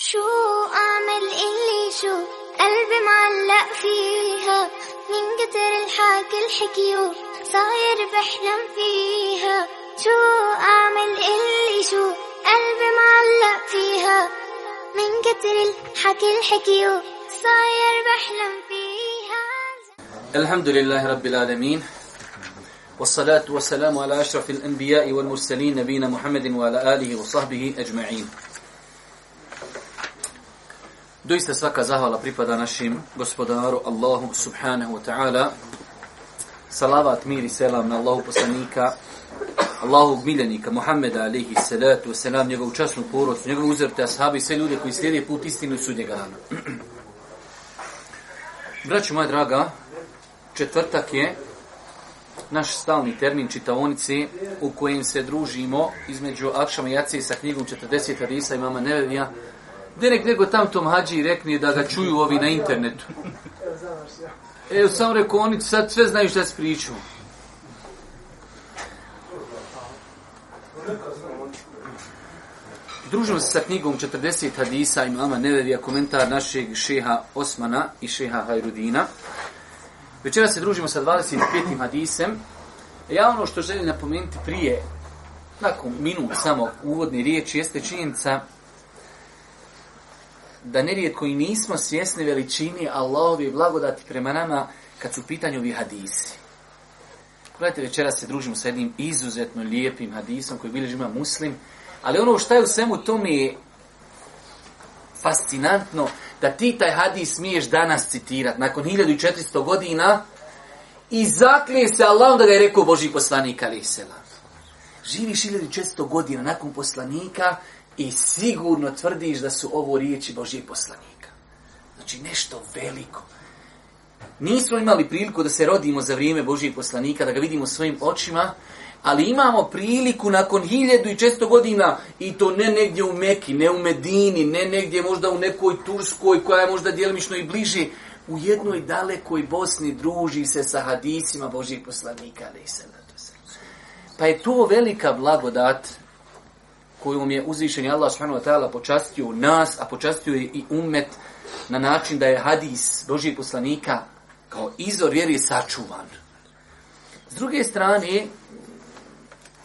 شو أعمل اللي شو قلبي معلق فيها من كتر الحكي الحكيو صاير بحلم فيها شو أعمل اللي شو قلبي معلق فيها من كتر الحكي الحكيو صاير بحلم فيها الحمد لله رب العالمين والصلاة والسلام على أشرف الأنبياء والمرسلين نبينا محمد وعلى آله وصحبه أجمعين Doista svaka zahvala pripada našim gospodaru Allahu subhanahu wa ta'ala. Salavat, mir i selam na Allahu poslanika, Allahu miljenika, Muhammeda alihi salatu selam, njegovu časnu porodcu, njegovu uzrte, ashabi, sve ljude koji slijede put istinu i sudnjega dana. Braću moja draga, četvrtak je naš stalni termin čitaonici u kojem se družimo između Akšama Jacije sa knjigom 40 Arisa i Mama Nevevija, Gdje nek nego tam tom hađi rekne da ga čuju ovi na internetu. E, samo rekao, oni sad sve znaju šta se priču. Družimo se sa knjigom 40 hadisa i mama Nevevija, komentar našeg šeha Osmana i šeha Hajrudina. Večera se družimo sa 25. hadisem. Ja e, ono što želim napomenuti prije, nakon minut samo uvodni riječ, jeste činjenica da nerijetko i nismo svjesni veličini Allahovi blagodati prema nama kad su u pitanju ovi hadisi. Gledajte, večeras se družimo sa jednim izuzetno lijepim hadisom koji bilježi ima muslim, ali ono što je u svemu to mi je fascinantno da ti taj hadis smiješ danas citirat nakon 1400 godina i zaklije se Allah da ga je rekao Boži poslanik Ali Selam. Živiš 1400 godina nakon poslanika i i sigurno tvrdiš da su ovo riječi Božjih poslanika. Znači nešto veliko. Nismo imali priliku da se rodimo za vrijeme Božjih poslanika, da ga vidimo svojim očima, ali imamo priliku nakon 1400 godina i to ne negdje u Meki, ne u Medini, ne negdje možda u nekoj Turskoj koja je možda djelimično i bliži, u jednoj dalekoj Bosni druži se sa hadisima Božjih poslanika. Pa je to velika blagodat kojom je uzvišen je Allah subhanahu wa ta'ala počastio nas, a počastio je i umet na način da je hadis Božijeg poslanika kao izor vjeri je sačuvan. S druge strane,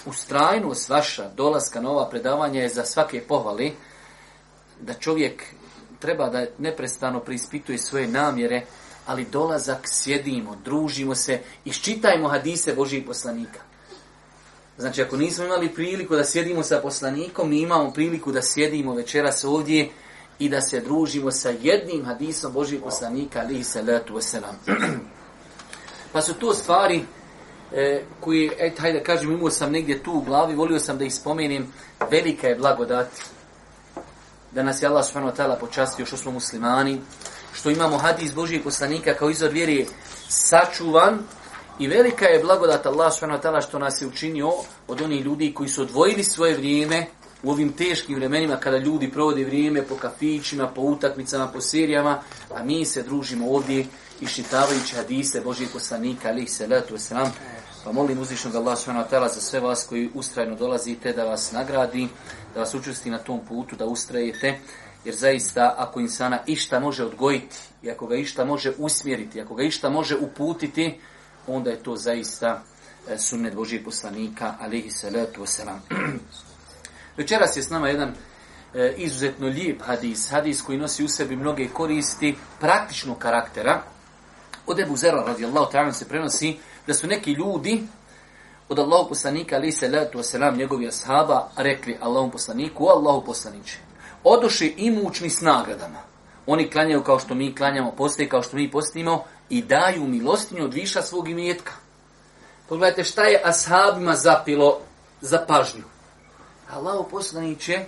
ustrajnost vaša dolaska na ova predavanja je za svake pohvali da čovjek treba da neprestano prispituje svoje namjere, ali dolazak sjedimo, družimo se, iščitajmo hadise Božijeg poslanika. Znači, ako nismo imali priliku da sjedimo sa poslanikom, mi imamo priliku da sjedimo večeras ovdje i da se družimo sa jednim hadisom Božih poslanika, alihi salatu wasalam. Pa su to stvari e, koje, e, hajde da kažem, imao sam negdje tu u glavi, volio sam da ispomenem, velika je blagodat da nas je Allah subhanahu wa ta'ala počastio što smo muslimani, što imamo hadis Božih poslanika kao izvor vjeri sačuvan, I velika je blagodat Allah s.w.t. što nas je učinio od onih ljudi koji su odvojili svoje vrijeme u ovim teškim vremenima kada ljudi provode vrijeme po kafićima, po utakmicama, po serijama, a mi se družimo ovdje išitavajući hadise Božih poslanika, alih salatu wasalam, pa molim uzvišnog Allah s.w.t. za sve vas koji ustrajno dolazite da vas nagradi, da vas učesti na tom putu, da ustrajete, jer zaista ako insana išta može odgojiti, i ako ga išta može usmjeriti, ako ga išta može uputiti, onda je to zaista e, sunnet Božijeg poslanika, alihi salatu wasalam. Večeras je s nama jedan e, izuzetno lijep hadis, hadis koji nosi u sebi mnoge koristi praktičnog karaktera. Od Ebu Zera, radijallahu ta'ala, se prenosi da su neki ljudi od Allahu poslanika, alihi salatu wasalam, njegovi ashaba, rekli Allahom poslaniku, o Allahu poslaniće, odoše imućni s nagradama. Oni klanjaju kao što mi klanjamo poste, kao što mi postimo, i daju milostinju od viša svog imetka. Pogledajte šta je ashabima zapilo za pažnju. Allaho poslaniće,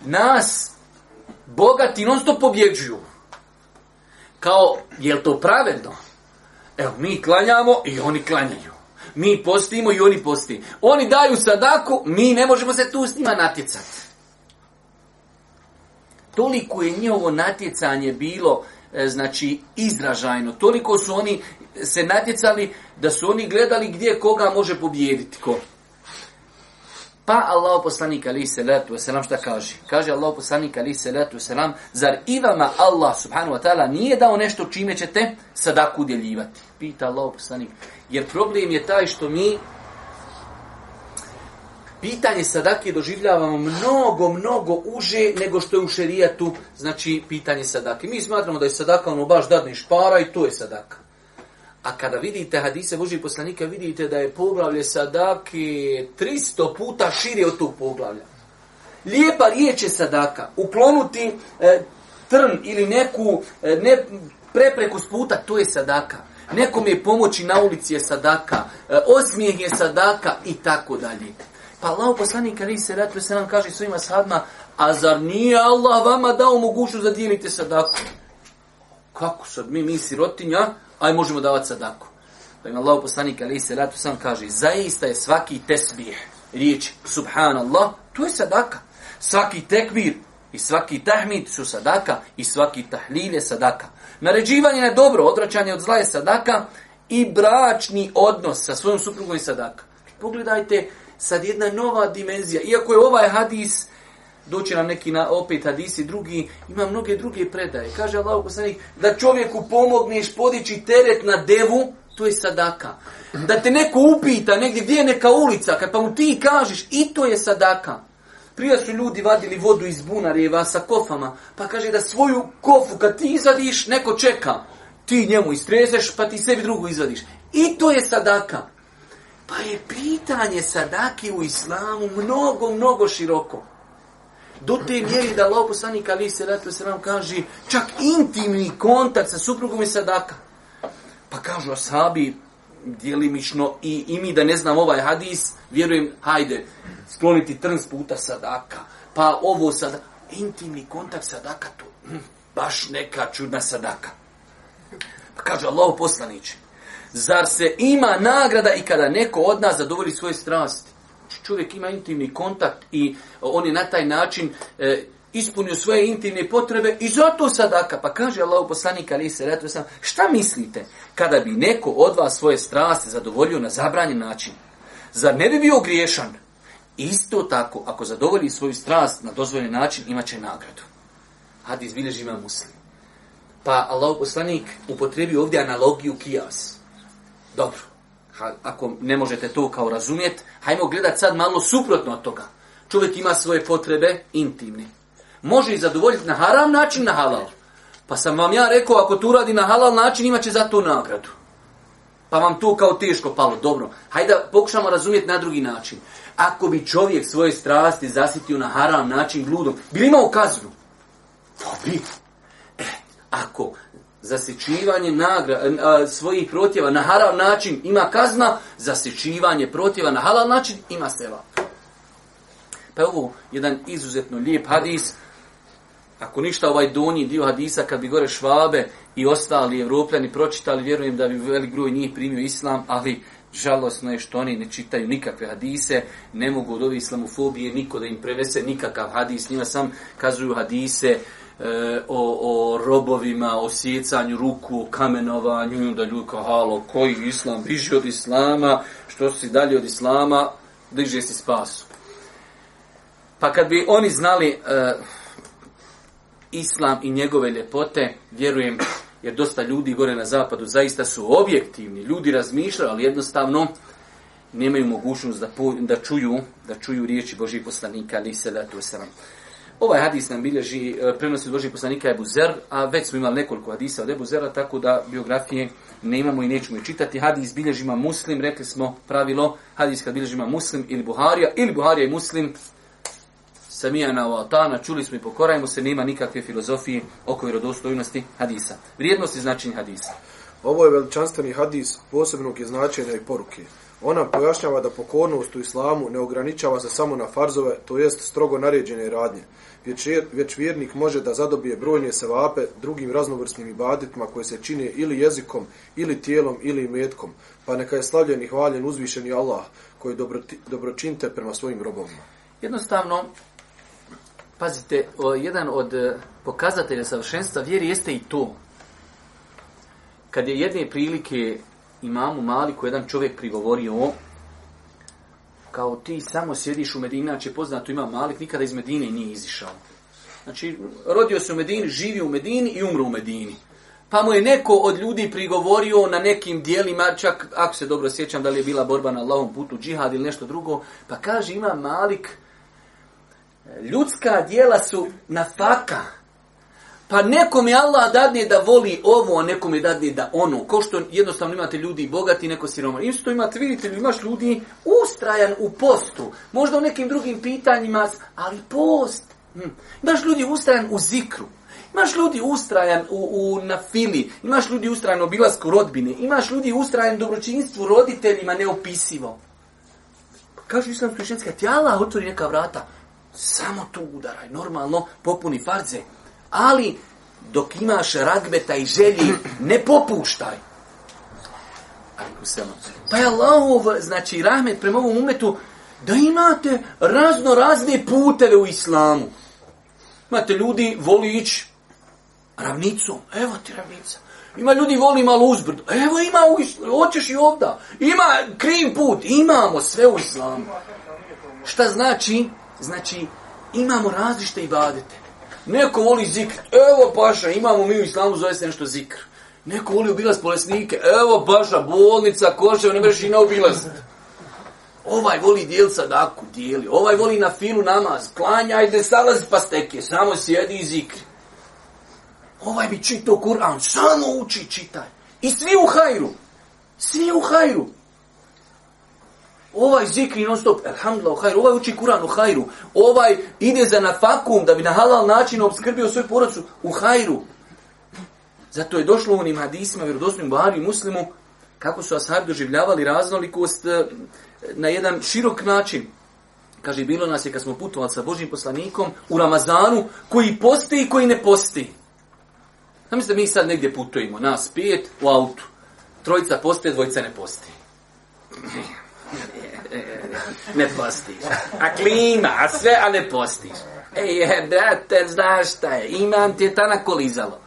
nas bogati non stop pobjeđuju. Kao, je to pravedno? Evo, mi klanjamo i oni klanjaju. Mi postimo i oni posti. Oni daju sadaku, mi ne možemo se tu s njima natjecati. Toliko je njihovo natjecanje bilo E, znači izražajno. Toliko su oni se natjecali da su oni gledali gdje koga može pobijediti ko. Pa Allah poslanik ali se letu selam šta kaže? Kaže Allah poslanik ali se letu selam zar i vama Allah subhanahu wa ta'ala nije dao nešto čime ćete sadaku udjeljivati? Pita Allah poslanik. Jer problem je taj što mi pitanje sadake doživljavamo mnogo, mnogo uže nego što je u šerijatu, znači pitanje sadake. Mi smatramo da je sadaka ono baš dadni špara i to je sadaka. A kada vidite hadise Božije poslanika, vidite da je poglavlje sadake 300 puta širi od tog poglavlja. Lijepa riječ je sadaka. Uklonuti e, trn ili neku e, ne, prepreku s puta, to je sadaka. Nekom je pomoći na ulici je sadaka, e, osmijeh je sadaka i tako dalje. Pa Allah poslanik Ali se ratu se nam kaže svojima sadma, a zar nije Allah vama dao mogućnost da dijelite sadaku? Kako sad mi, mi sirotinja, aj možemo davati sadaku. Pa im Allah poslanik Ali se ratu sam kaže, zaista je svaki tesbih, riječ subhanallah, to je sadaka. Svaki tekbir i svaki tahmid su sadaka i svaki tahlil je sadaka. Naređivanje je dobro, odračanje od zla je sadaka i bračni odnos sa svojom suprugom je sadaka. Pogledajte, sad jedna nova dimenzija. Iako je ovaj hadis, doći nam neki na opet hadisi drugi, ima mnoge druge predaje. Kaže Allah poslanik, da čovjeku pomogneš podići teret na devu, to je sadaka. Da te neko upita negdje gdje je neka ulica, kad pa mu ti kažeš, i to je sadaka. Prije su ljudi vadili vodu iz bunarjeva sa kofama, pa kaže da svoju kofu kad ti izvadiš, neko čeka. Ti njemu istrezeš, pa ti sebi drugu izvadiš. I to je sadaka. Pa je pitanje sadaki u islamu mnogo, mnogo široko. Do te mjeri da Allah poslanik Ali se ratu se nam kaže čak intimni kontakt sa suprugom je sadaka. Pa kažu asabi dijelimično i, i mi da ne znam ovaj hadis, vjerujem, hajde, skloniti trn s puta sadaka. Pa ovo sad intimni kontakt sadaka to, hm, baš neka čudna sadaka. Pa kaže Allah poslaniče, Zar se ima nagrada i kada neko od nas zadovolji svoje strasti? Čovjek ima intimni kontakt i e, on je na taj način e, ispunio svoje intimne potrebe i zato sadaka. Pa kaže Allah poslanika ali se retu sam, šta mislite kada bi neko od vas svoje strasti zadovoljio na zabranjen način? Zar ne bi bio griješan? Isto tako, ako zadovolji svoju strast na dozvoljen način, imaće nagradu. Hadis bilježi ima muslim. Pa Allah poslanik upotrebi ovdje analogiju kijasa. Dobro. Ha, ako ne možete to kao razumjet, hajmo gledat sad malo suprotno od toga. Čovjek ima svoje potrebe intimne. Može ih zadovoljiti na haram način, na halal. Pa sam vam ja rekao, ako to uradi na halal način, imat će za to nagradu. Pa vam to kao teško palo. Dobro, hajde pokušamo razumjeti na drugi način. Ako bi čovjek svoje strasti zasitio na haram način gludom, bi li imao kaznu? Pa bi. E, ako zasićivanje nagra, a, eh, eh, svojih protjeva na halal način ima kazna, zasićivanje protjeva na halal način ima seva. Pa ovo jedan izuzetno lijep hadis. Ako ništa ovaj donji dio hadisa, kad bi gore švabe i ostali evropljani pročitali, vjerujem da bi velik groj njih primio islam, ali žalosno je što oni ne čitaju nikakve hadise, ne mogu od ove islamofobije niko da im prenese nikakav hadis, njima sam kazuju hadise, uh, e, o, o robovima, o sjecanju ruku, o kamenovanju, i onda ljudi kao, halo, koji islam, viži od islama, što si dalje od islama, diže si spasu. Pa kad bi oni znali e, islam i njegove ljepote, vjerujem, jer dosta ljudi gore na zapadu zaista su objektivni, ljudi razmišljaju, ali jednostavno nemaju mogućnost da, po, da čuju da čuju riječi Božih poslanika, ali se da to sram. Ovaj hadis nam bilježi, e, prenosi od Božih poslanika Ebu Zer, a već smo imali nekoliko hadisa od Ebu Zera, tako da biografije ne imamo i nećemo je čitati. Hadis bilježima muslim, rekli smo pravilo, hadis kad bilježima muslim ili Buharija, ili Buharija i muslim, samijana u Atana, čuli smo i pokorajmo se, nema nikakve filozofije oko vjerodostojnosti hadisa. Vrijednost i značenje hadisa. Ovo je veličanstveni hadis posebnog je značenja i poruke. Ona pojašnjava da pokornost u islamu ne ograničava se samo na farzove, to jest strogo naređene radnje već vjernik može da zadobije brojne sevape drugim raznovrsnim ibaditima koje se čine ili jezikom, ili tijelom, ili metkom, pa neka je slavljen i hvaljen uzvišeni Allah koji dobroti, dobročinte prema svojim robovima. Jednostavno, pazite, o, jedan od e, pokazatelja savršenstva vjeri jeste i to. Kad je jedne prilike imamu Maliku jedan čovjek prigovorio o kao ti samo sjediš u Medini, znači poznato ima Malik, nikada iz Medine nije izišao. Znači, rodio se u Medini, živi u Medini i umro u Medini. Pa mu je neko od ljudi prigovorio na nekim dijelima, čak ako se dobro sjećam da li je bila borba na lavom putu, džihad ili nešto drugo, pa kaže ima Malik, e, ljudska dijela su na faka. Ja. Pa nekom je Allah dadne da voli ovo, a nekom je dadne da ono. Ko što jednostavno imate ljudi bogati, neko siromani. Isto imate, vidite, imaš ljudi ustrajan u postu. Možda u nekim drugim pitanjima, ali post. Hm. Imaš ljudi ustrajan u zikru. Imaš ljudi ustrajan u, u, na fili. Imaš ljudi ustrajan u obilasku rodbine. Imaš ljudi ustrajan dobročinstvu roditeljima neopisivo. Pa Kaže islamski šenska, ti Allah otvori neka vrata. Samo tu udaraj, normalno, popuni farze ali dok imaš ragbeta i želji, ne popuštaj. Pa je Allahov, znači, rahmet prema ovom umetu, da imate razno razne puteve u islamu. Imate ljudi, voli ići ravnicom, evo ti ravnica. Ima ljudi, voli malo uzbrdo, evo ima, u islamu. hoćeš i ovda. Ima krim put, imamo sve u islamu. Šta znači? Znači, imamo različite ibadete. Neko voli zikr. Evo paša, imamo mi u islamu zove se nešto zikr. Neko voli obilaz bolesnike. Evo paša, bolnica, koša, ne vreši na obilaz. Ovaj voli dijel sadaku, dijeli. Ovaj voli na filu namaz. Klanjaj, ne salazi pa steke. Samo sjedi i zikr. Ovaj bi čitao Kur'an. Samo uči, čitaj. I svi u hajru. Svi u hajru. Ovaj zikri non stop, alhamdulillah, hajru, ovaj uči Kur'an u hajru, ovaj ide za na fakum da bi na halal način obskrbio svoju porodcu u hajru. Zato je došlo u onim hadisima, vjerodosnim bari i muslimu, kako su ashabi doživljavali raznolikost eh, na jedan širok način. Kaže, bilo nas je kad smo putovali sa Božim poslanikom u Ramazanu, koji posti i koji ne posti. Znam se mi sad negdje putujemo, nas pet u autu. Trojica poste, dvojica ne posti. ne postiš. A klima, a sve, a ne postiš. Ej, je, brate, znaš šta je, imam ti je ta nakolizalo.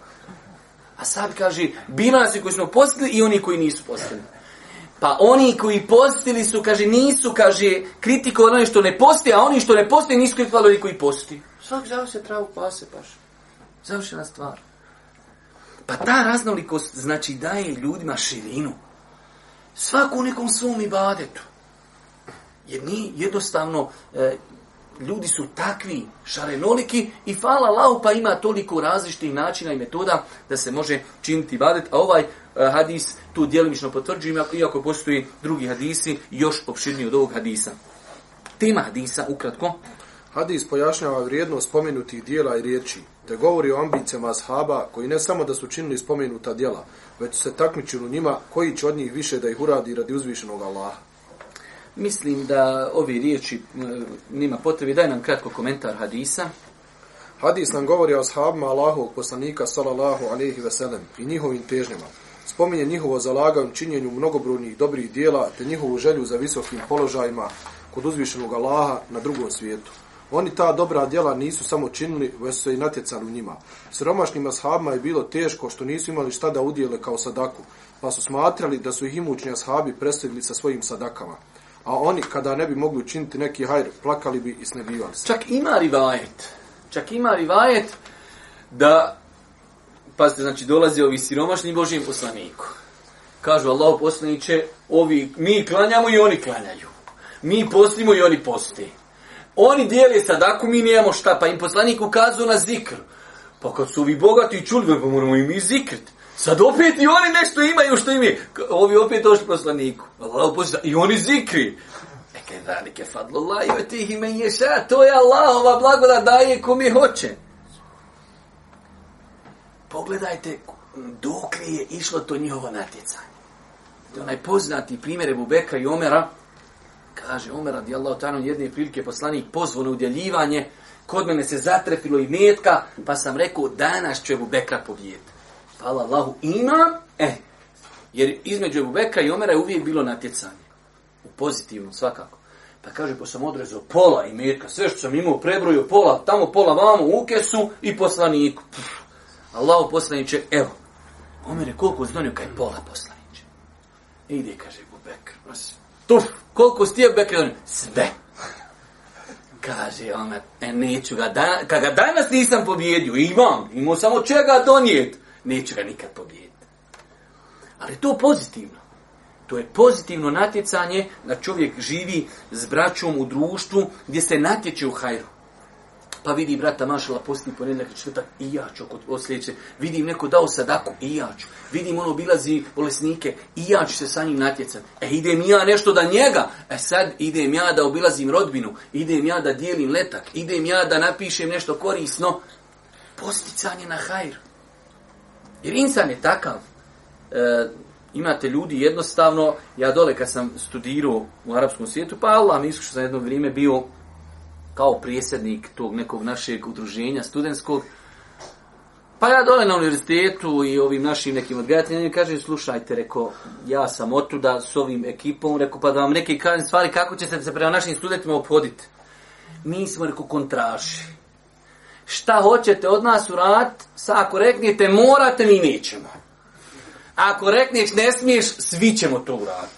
A sad kaže, bila su koji smo postili i oni koji nisu postili. Pa oni koji postili su, kaže, nisu, kaže, kritikovali ono što ne posti, a oni što ne posti nisu kritikovali oni koji posti. Svak završe travu pase, paš. Završena stvar. Pa ta raznolikost, znači, daje ljudima širinu. Svaku u nekom svom ibadetu. Jer ni jednostavno, e, ljudi su takvi šarenoliki i fala lau pa ima toliko različitih načina i metoda da se može činiti badet, a ovaj e, hadis tu djelimično potvrđujem, iako postoji drugi hadisi još opširniji od ovog hadisa. Tema hadisa, ukratko. Hadis pojašnjava vrijednost spomenutih dijela i riječi, te govori o ambicama ashaba koji ne samo da su činili spomenuta dijela, već se takmičili u njima koji će od njih više da ih uradi radi uzvišenog Allaha. Mislim da ovi riječi nima potrebi. Daj nam kratko komentar hadisa. Hadis nam govori o sahabima Allahovog poslanika sallallahu alaihi veselem i njihovim težnjama. Spominje njihovo zalaganje činjenju mnogobrojnih dobrih dijela te njihovu želju za visokim položajima kod uzvišenog Allaha na drugom svijetu. Oni ta dobra djela nisu samo činili, već su se i natjecali u njima. Sromašnjima shabima je bilo teško što nisu imali šta da udjele kao sadaku, pa su smatrali da su ih imućni ashabi presedili sa svojim sadakama a oni kada ne bi mogli učiniti neki hajr, plakali bi i snegivali se. Čak ima rivajet, čak ima rivajet da, pazite, znači dolaze ovi siromašni Božijim poslaniku. Kažu Allah poslaniće, ovi, mi klanjamo i oni klanjaju. Mi postimo i oni poste. Oni dijeli sad, ako mi nijemo šta, pa im poslanik ukazuje na zikr. Pa kad su ovi bogati i čuli, pa moramo im i zikriti. Sad opet i oni nešto imaju što imi. Ovi opet došli poslaniku. I oni zikri. Eke velike fadlullah i otih ime ješa. To je Allah, ova blagoda daje ko mi hoće. Pogledajte dok li je išlo to njihovo natjecanje. To je onaj poznati primjer Ebu Bekra i Omera. Kaže Omer radi Allah tajno jedne prilike poslanik pozvao na udjeljivanje. Kod mene se zatrepilo i metka pa sam rekao danas ću Ebu Bekra pobijeti hvala Allahu, ima, eh, jer između Ebu Bekra i Omera je uvijek bilo natjecanje. U pozitivnom, svakako. Pa kaže, pa sam odrezao pola i metka, sve što sam imao prebroju, pola, tamo pola vamo, u kesu i poslaniku. Puh. Allahu poslaniće, evo, Omer je koliko znanio kaj pola poslaniće. I e, ide, kaže Ebu Bekra, tuf, koliko stije Bekra znanio? Sve. Kaže Omer, e, neću ga, dan kada danas nisam pobjedio, imam, imao samo čega donijeti neće ga nikad pobijediti. Ali to pozitivno. To je pozitivno natjecanje da čovjek živi s braćom u društvu gdje se natječe u hajru. Pa vidi brata mašala posti ponedljak i četak i ja ću kod osljedeće. Vidim neko dao sadaku i ja ću. Vidim ono bilazi bolesnike i ja ću se sa njim natjecati. E idem ja nešto da njega. E sad idem ja da obilazim rodbinu. Idem ja da dijelim letak. Idem ja da napišem nešto korisno. Posticanje na hajru. Jer insan je takav. E, imate ljudi jednostavno, ja dole kad sam studirao u arapskom svijetu, pa Allah mi iskušao sam jedno vrijeme bio kao prijesednik tog nekog našeg udruženja studentskog, Pa ja dole na univerzitetu i ovim našim nekim odgajateljima kažem, slušajte, reko, ja sam otuda s ovim ekipom, reko, pa da vam neke kažem stvari, kako ćete se prema našim studentima obhoditi? Mi smo, reko, kontraži šta hoćete od nas u rat, sa ako reknete morate, mi nećemo. Ako rekneš ne smiješ, svi ćemo to u rat.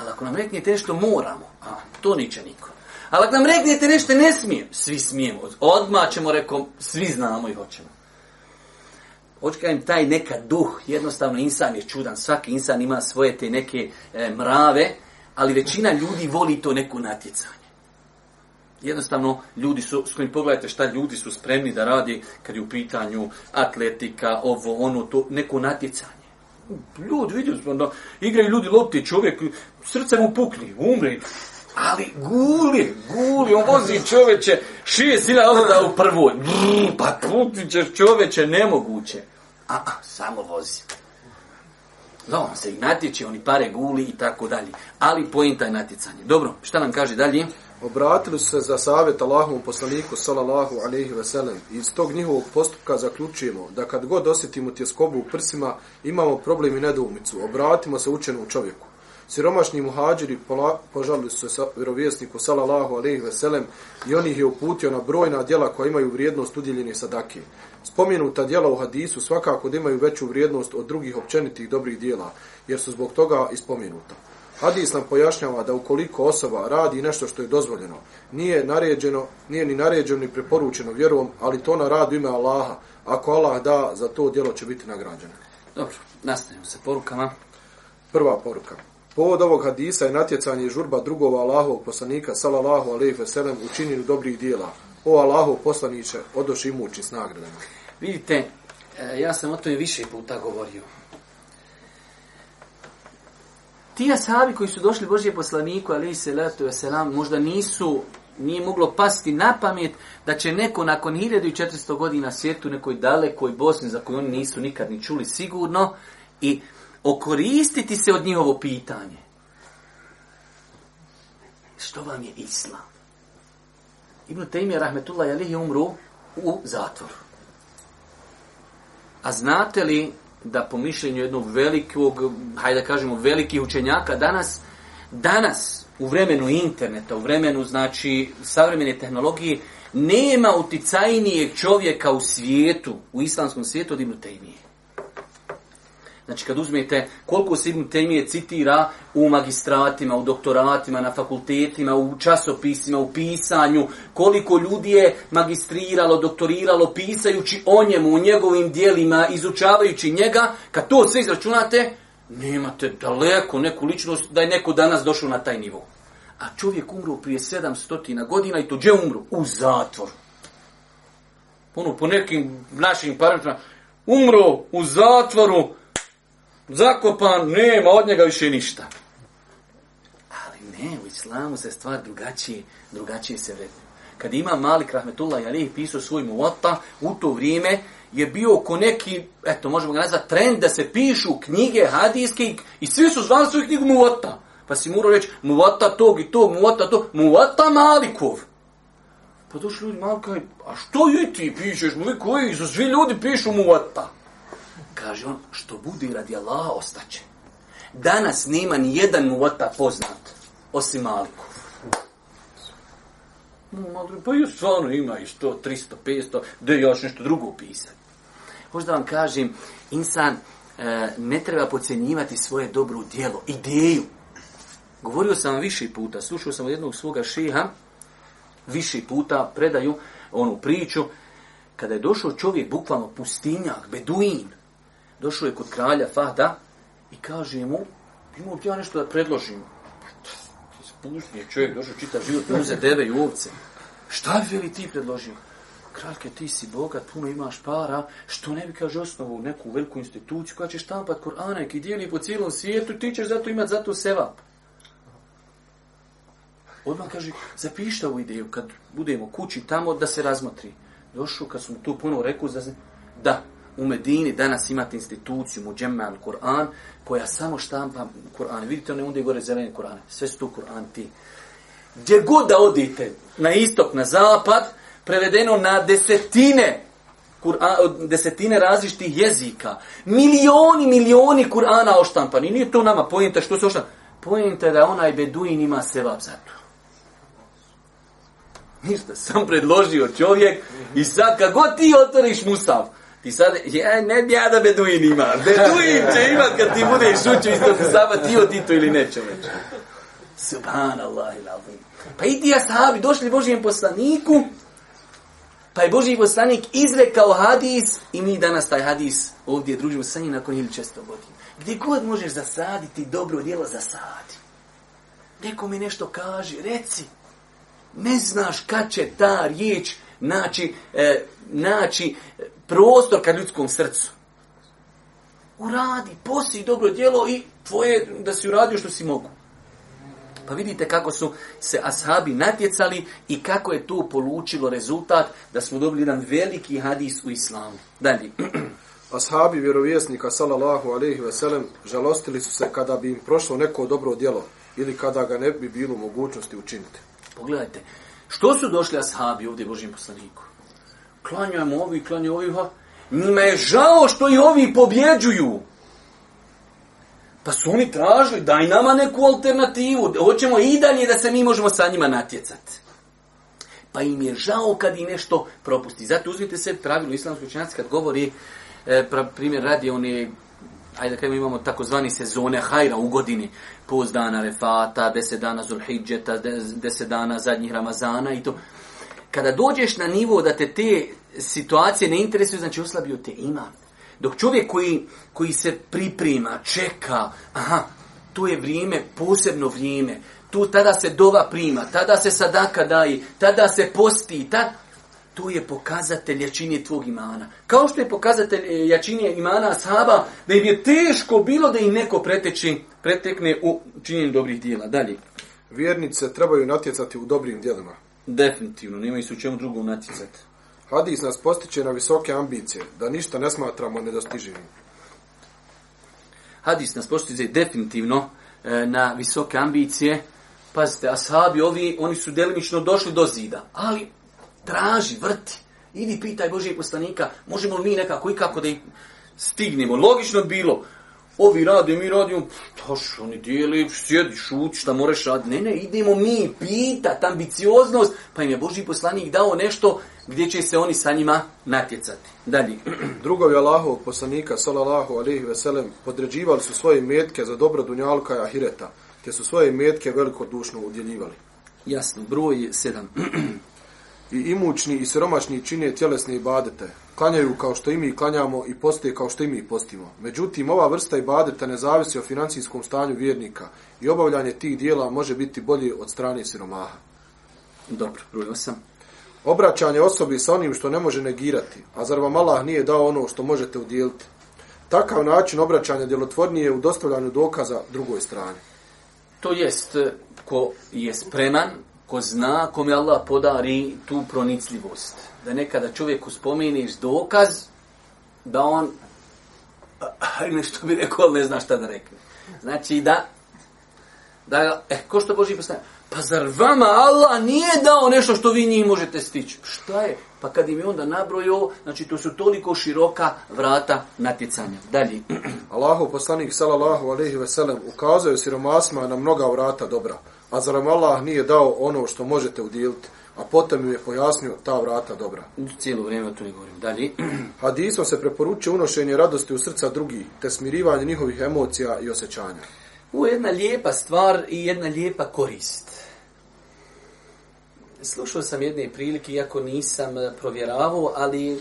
Ali ako nam reknete nešto moramo, a, to neće niko. Ali ako nam reknete nešto ne smije, svi smijemo. Odmah ćemo rekom, svi znamo i hoćemo. Očekajem taj neka duh, jednostavno insan je čudan, svaki insan ima svoje te neke e, mrave, ali većina ljudi voli to neko natjecanje. Jednostavno, ljudi su, s kojim pogledajte šta ljudi su spremni da radi kad je u pitanju atletika, ovo, ono, to, neko natjecanje. Ljudi, vidjeli smo, da igraju ljudi lopti, čovjek, srce mu pukni, umri. Ali guli, guli, on vozi čoveče, šije sina da u prvoj. Brr, pa puti ćeš čoveče, nemoguće. A, a, samo vozi. Da, on se i natječe, oni pare guli i tako dalje. Ali pojenta je natjecanje. Dobro, šta nam kaže dalje? obratili su se za savjet Allahovom poslaniku sallallahu alejhi ve sellem i iz tog njihovog postupka zaključujemo da kad god osjetimo tjeskobu u prsima imamo problem i nedoumicu obratimo se učenom čovjeku Siromašni muhađiri požalili su se sa vjerovjesniku sallallahu alejhi ve sellem i on ih je uputio na brojna djela koja imaju vrijednost udjeljene sadake. Spomenuta djela u hadisu svakako da imaju veću vrijednost od drugih općenitih dobrih djela jer su zbog toga ispomenuta. Hadis nam pojašnjava da ukoliko osoba radi nešto što je dozvoljeno, nije naređeno, nije ni naređeno ni preporučeno vjerom, ali to na radu ima Allaha. Ako Allah da, za to djelo će biti nagrađeno. Dobro, nastavimo se porukama. Prva poruka. Povod ovog hadisa je natjecanje i žurba drugova Allahovog poslanika, salallahu alaihi veselem, u činjenju dobrih dijela. O Allahov poslaniće, odoši imući s nagradama. Vidite, e, ja sam o tome više puta govorio ti asabi koji su došli Božije poslaniku, ali i salatu i salam, možda nisu, nije moglo pasti na pamet da će neko nakon 1400 godina svijetu nekoj dalekoj Bosni, za koju oni nisu nikad ni čuli sigurno, i okoristiti se od njihovo pitanje. Što vam je islam? Ibn Taymi Rahmetullah Jalih je umru u zatvoru. A znate li da po mišljenju jednog velikog, hajde da kažemo, velikih učenjaka danas, danas u vremenu interneta, u vremenu, znači, savremene tehnologije, nema uticajnijeg čovjeka u svijetu, u islamskom svijetu, od Ibn Taymije. Znači kad uzmete koliko se Ibn Temije citira u magistratima, u doktoratima, na fakultetima, u časopisima, u pisanju, koliko ljudi je magistriralo, doktoriralo, pisajući o njemu, o njegovim dijelima, izučavajući njega, kad to sve izračunate, nemate daleko neku ličnost da je neko danas došao na taj nivou. A čovjek umro prije 700 godina i to gdje umro? U zatvoru. Ono, po nekim našim parametrama, umro u zatvoru, zakopan, nema od njega više ništa. Ali ne, u islamu se stvar drugačije, drugačije se vredne. Kad ima Malik Rahmetullah Jalih pisao svoj muvata, u to vrijeme je bio ko neki, eto, možemo ga nazvati, trend da se pišu knjige hadijske i, i svi su zvali svoju knjigu muvata. Pa si morao reći muvata tog i tog, muvata tog, muvata Malikov. Pa došli ljudi, Malik, a što i ti pišeš, mu koji su svi ljudi pišu muvata kaže on, što bude radi Allaha, ostaće. Danas nema ni jedan muvata poznat, osim Malikov. No, malo, pa još stvarno ima i 100, 300, 500, da je još nešto drugo pisati. Možda vam kažem, insan e, ne treba pocijenjivati svoje dobro djelo, ideju. Govorio sam više puta, slušao sam od jednog svoga šeha, više puta predaju onu priču, kada je došao čovjek, bukvalno pustinjak, beduin, došao je kod kralja Fahda i kaže mu, imao ti ja nešto da predložim. Pa, Spušni je čovjek, došao čita život, uze deve i ovce. Šta bi li ti predložio? Kraljke, ti si bogat, puno imaš para, što ne bi, kaže, osnovu neku veliku instituciju koja će štampat Korana i dijeli po cijelom svijetu, ti ćeš zato imat zato seva. Odmah kaže, zapišta ovu ideju kad budemo kući tamo da se razmotri. Došao kad su mu to puno rekao, da, u Medini danas imate instituciju Muđemma al-Kur'an koja samo štampa Kur'an. Vidite one onda gore zelene Kur'ane. Sve su tu Kur'an ti. Gdje god da odite, na istok, na zapad, prevedeno na desetine Kur'an, desetine različitih jezika. Milioni, milioni Kur'ana oštampani. Nije to nama pojenta što se oštampani. Pojenta je da onaj beduin ima sevap za to. Ništa, sam predložio čovjek i sad kad god ti otvoriš musav, Ti sad, ja e, ne bi ja da Beduin ima. Beduin će imat kad ti budeš učio isto se sama ti od Tito ili neće već. Subhanallah i lalim. Pa i ti ashabi došli Božijem poslaniku, pa je Božiji poslanik izrekao hadis i mi danas taj hadis ovdje družimo sa njim nakon ili često godine. Gdje god možeš zasaditi dobro djelo, zasadi. Neko mi nešto kaže, reci. Ne znaš kad će ta riječ naći, e, naći e, prostor ka ljudskom srcu. Uradi, posi dobro djelo i tvoje da si uradio što si mogu. Pa vidite kako su se ashabi natjecali i kako je to polučilo rezultat da smo dobili jedan veliki hadis u islamu. Dalje. Ashabi vjerovjesnika, salallahu alaihi veselem, žalostili su se kada bi im prošlo neko dobro djelo ili kada ga ne bi bilo mogućnosti učiniti. Pogledajte, što su došli ashabi ovdje Božim poslaniku? klanjamo ovi, klanjamo ovi, ha. Njima je žao što i ovi pobjeđuju. Pa su oni tražili, daj nama neku alternativu, hoćemo i dalje da se mi možemo sa njima natjecati. Pa im je žao kad i nešto propusti. Zato uzmite se pravilo islamsko činjaci kad govori, e, pra, primjer radi oni, ajde kada imamo takozvani sezone hajra u godini, post dana refata, deset dana zulhidžeta, deset dana zadnjih ramazana i to kada dođeš na nivo da te te situacije ne interesuju, znači oslabio te iman. Dok čovjek koji, koji se priprima, čeka, aha, to je vrijeme, posebno vrijeme, tu tada se dova prima, tada se sadaka daji, tada se posti, ta, to je pokazatelj jačinje tvog imana. Kao što je pokazatelj e, jačinje imana saba, da im je teško bilo da im neko preteči, pretekne u činjenju dobrih dijela. Dalje. Vjernice trebaju natjecati u dobrim dijelima. Definitivno, nema se u čemu drugom naticati. Hadis nas postiče na visoke ambicije, da ništa ne smatramo nedostiživim. Hadis nas postiče definitivno e, na visoke ambicije. Pazite, ashabi ovi, oni su delimično došli do zida, ali traži, vrti. Idi, pitaj Božijeg poslanika, možemo li mi nekako i kako da ih stignemo. Logično bilo, ovi rade, mi radimo, toš, oni dijeli, sjedi, šut, šta moreš rad, ne, ne, idemo mi, pita, ta ambicioznost, pa im je Boži poslanik dao nešto gdje će se oni sa njima natjecati. Dalje. Drugo je Allahov poslanika, salallahu alihi veselem, podređivali su svoje metke za dobro dunjalka i ahireta, te su svoje metke velikodušno udjeljivali. Jasno, broj sedam. i imućni i siromašni čine tjelesne ibadete. Klanjaju kao što i mi klanjamo i poste kao što i mi postimo. Međutim, ova vrsta ibadeta ne zavisi o financijskom stanju vjernika i obavljanje tih dijela može biti bolje od strane siromaha. Dobro, prvo sam. Obraćanje osobi sa onim što ne može negirati, a zar vam Allah nije dao ono što možete udjeliti? Takav način obraćanja djelotvornije je u dostavljanju dokaza drugoj strani. To jest, eh, ko je spreman ko zna kom je Allah podari tu pronicljivost. Da nekada čovjeku spomeniš dokaz da on nešto bi rekao, ali ne zna šta da rekne. Znači da, da eh, ko što Boži postavlja? Pa zar vama Allah nije dao nešto što vi njih možete stići? Šta je? Pa kad im je onda nabrojio, znači to su toliko široka vrata natjecanja. Dalje. Allahu poslanik sallallahu alejhi ve sellem ukazao je siromasima na mnoga vrata dobra a zar vam Allah nije dao ono što možete udjeliti, a potom mi je pojasnio ta vrata dobra. Cijelo vrijeme to ne govorim. Dalje. Hadisom se preporučuje unošenje radosti u srca drugih, te smirivanje njihovih emocija i osjećanja. U jedna lijepa stvar i jedna lijepa korist. Slušao sam jedne prilike, iako nisam e, provjeravao, ali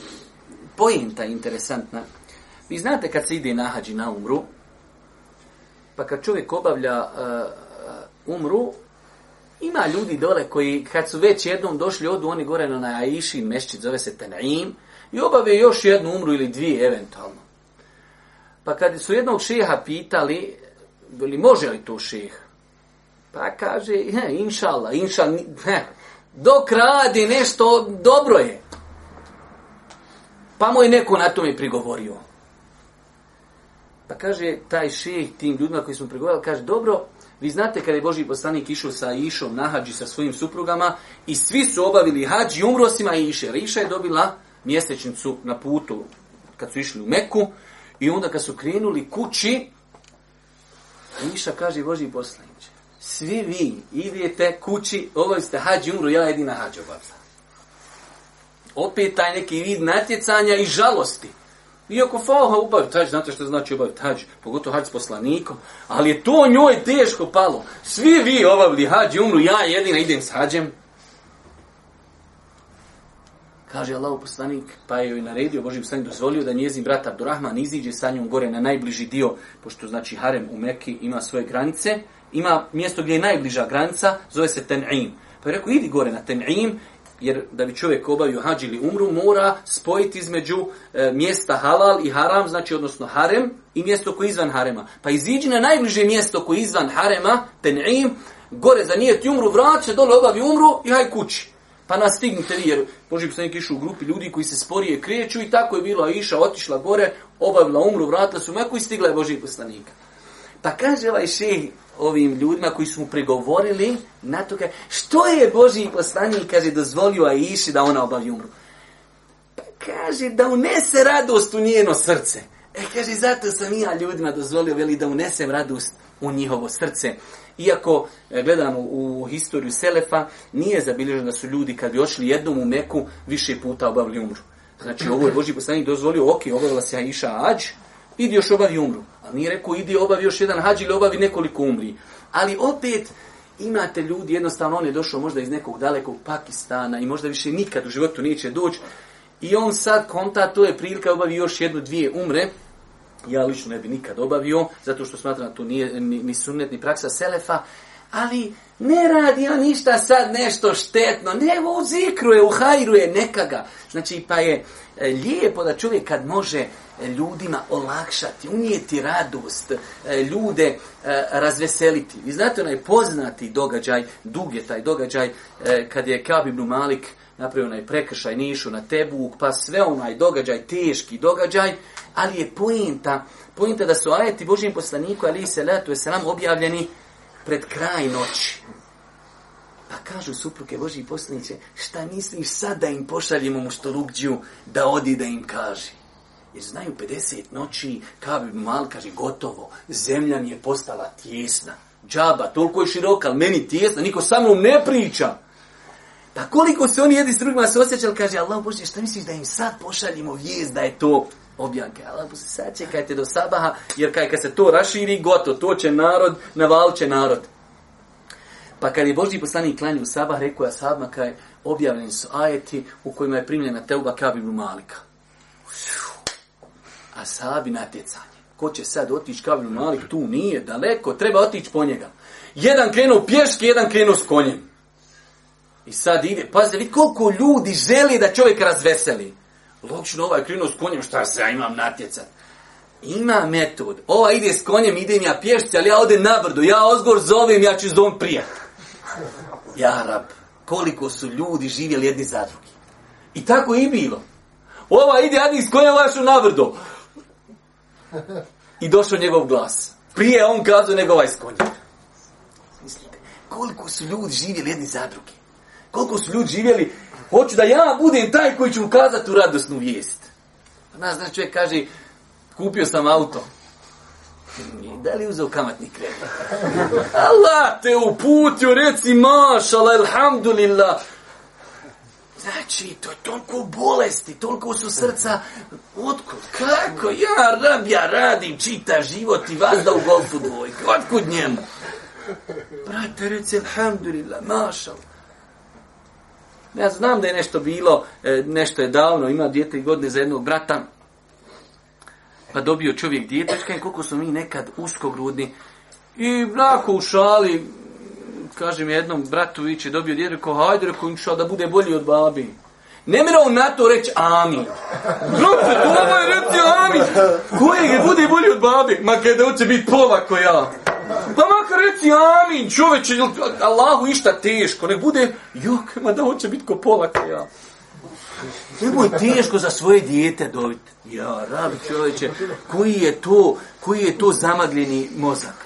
pojenta interesantna. Vi znate kad se ide na hađi na umru, pa kad čovjek obavlja uh, umru, ima ljudi dole koji kad su već jednom došli odu, oni gore na Aishin mešćid, zove se Tanaim, i obave još jednu umru ili dvije eventualno. Pa kad su jednog šeha pitali, li može li to ših? Pa kaže, ne, inšala, inšala, ne, dok radi nešto, dobro je. Pa mu je neko na tome prigovorio. Pa kaže taj ših tim ljudima koji smo prigovorili, kaže, dobro, Vi znate kada je Boži poslanik išao sa Išom na hađi sa svojim suprugama i svi su obavili hađi umrosima i Iše. Iša je dobila mjesečnicu na putu kad su išli u Meku i onda kad su krenuli kući Iša kaže Boži poslanik svi vi idete kući obavili ste hađi umru ja jedina hađi obavila. Opet taj neki vid natjecanja i žalosti. Iako faoha ubavi tađ, znate što znači ubavi tađ, pogotovo hađ s poslanikom, ali je to njoj teško palo. Svi vi obavili hađ i umru, ja jedina idem s hađem. Kaže Allah poslanik, pa je joj naredio, Božim poslanik dozvolio da njezin brat Abdurrahman iziđe sa njom gore na najbliži dio, pošto znači harem u Mekki ima svoje granice, ima mjesto gdje je najbliža granica, zove se Ten'im. Pa je rekao, idi gore na Ten'im jer da bi čovjek obavio hađ ili umru, mora spojiti između e, mjesta halal i haram, znači odnosno harem, i mjesto koje je izvan harema. Pa iziđi na najbliže mjesto koje je izvan harema, ten'im, gore za nijet umru, vrat se, dole obavi umru i haj kući. Pa nastignite vi, jer Boži poslanik išu u grupi ljudi koji se sporije kreću i tako je bila iša, otišla gore, obavila umru, vratila se u meku i stigla je Boži poslanika. Pa kaže ovaj šehi, ovim ljudima koji su mu pregovorili na to, kaže, što je Boži poslanik, kaže, dozvolio a iši da ona obavi umru? Pa kaže, da unese radost u njeno srce. E, kaže, zato sam i ja ljudima dozvolio, veli, da unesem radost u njihovo srce. Iako, e, gledano u historiju Selefa, nije zabilježeno da su ljudi, kad bi očili jednom u Meku, više puta obavili umru. Znači, ovo je Boži poslanik dozvolio, ok, obavila se Aisha Ađ, idi još obavi umru. Ali nije rekao, idi obavi još jedan hađ ili obavi nekoliko umri. Ali opet, imate ljudi, jednostavno on je došao možda iz nekog dalekog Pakistana i možda više nikad u životu neće doći. I on sad konta, to je prilika, obavi još jednu, dvije umre. Ja lično ne bi nikad obavio, zato što smatram da to nije ni, ni sunnet, ni praksa Selefa. Ali ne radi on ništa sad nešto štetno. Ne, u zikru je, u hajru je, neka ga. Znači, pa je... Uh, E, lijepo da čovjek kad može e, ljudima olakšati, unijeti radost, e, ljude razveseliti. Vi znate onaj poznati događaj, dug je taj događaj, kad je Kaab ibn Malik napravio onaj prekršaj nišu na Tebuk, pa sve onaj događaj, teški događaj, ali je pojenta, pojenta da su ajeti Božijim poslaniku, ali i selatu, je selam objavljeni pred kraj noći. Pa kažu supruke Boži poslaniće, šta misliš sad da im pošaljemo muštorugđu da odi da im kaže? Jer znaju 50 noći, kao bi mal kaže, gotovo, zemlja mi je postala tjesna. Džaba, toliko je široka, ali meni tjesna, niko sa mnom ne priča. Pa koliko se oni jedni s drugima se osjećali, kaže, Allah Bože, šta misliš da im sad pošaljimo vijest da je to objanke? Allah Bože, sad čekajte do sabaha, jer kaj, kad se to raširi, gotovo, to će narod, navalče narod. Pa kad je Božji poslanik klanio saba, rekao je sabma kaj objavljeni su ajeti u kojima je primljena teuba kabinu malika. A sabi natjecanje. Ko će sad otići kabinu malik? Tu nije daleko, treba otići po njega. Jedan krenuo pješki, jedan krenuo s konjem. I sad ide, pazite, vidi koliko ljudi želi da čovjek razveseli. Logično, ovaj krenuo s konjem, šta se ja imam natjecat? Ima metod. Ova ide s konjem, idem ja pješci, ali ja ode na brdu. Ja ozgor zovem, ja ću zovem prijatelj. Ja rab, koliko su ljudi živjeli jedni za drugi. I tako je i bilo. Ova ide Adis, koja je vašu navrdo? I došao njegov glas. Prije on kazao nego ovaj skonje. Mislite, koliko su ljudi živjeli jedni za drugi? Koliko su ljudi živjeli? Hoću da ja budem taj koji ću ukazati u radosnu vijest. Pa nas, znaš, čovjek kaže, kupio sam auto da li uzeo kamatni kredit? Allah te uputio, reci mašala, elhamdulillah. Znači, to je toliko bolesti, toliko su srca, otkud, kako, ja rab, ja radim, čita život i vazda u golfu dvojke, otkud njemu? Brate, reci, elhamdulillah, mašal. Ja znam da je nešto bilo, e, nešto je davno, ima djete godine za jednog brata, pa dobio čovjek djetečka i koliko su mi nekad uskogrudni. I nako u šali, kažem jednom bratu vić je dobio djetečka, ko hajde reko inša da bude bolji od babi. Ne mira on na to reći ami. Brate, to ovo je reći ami. Koje ga bude bolji od babi? Ma kada hoće biti polako ja. Pa makar reci amin, čoveče, Allahu išta teško, ne bude, jok, ma da hoće biti ko polako ja. Nemo je teško za svoje dijete dobiti. Ja, rab čovječe, koji je to, koji je to zamagljeni mozak?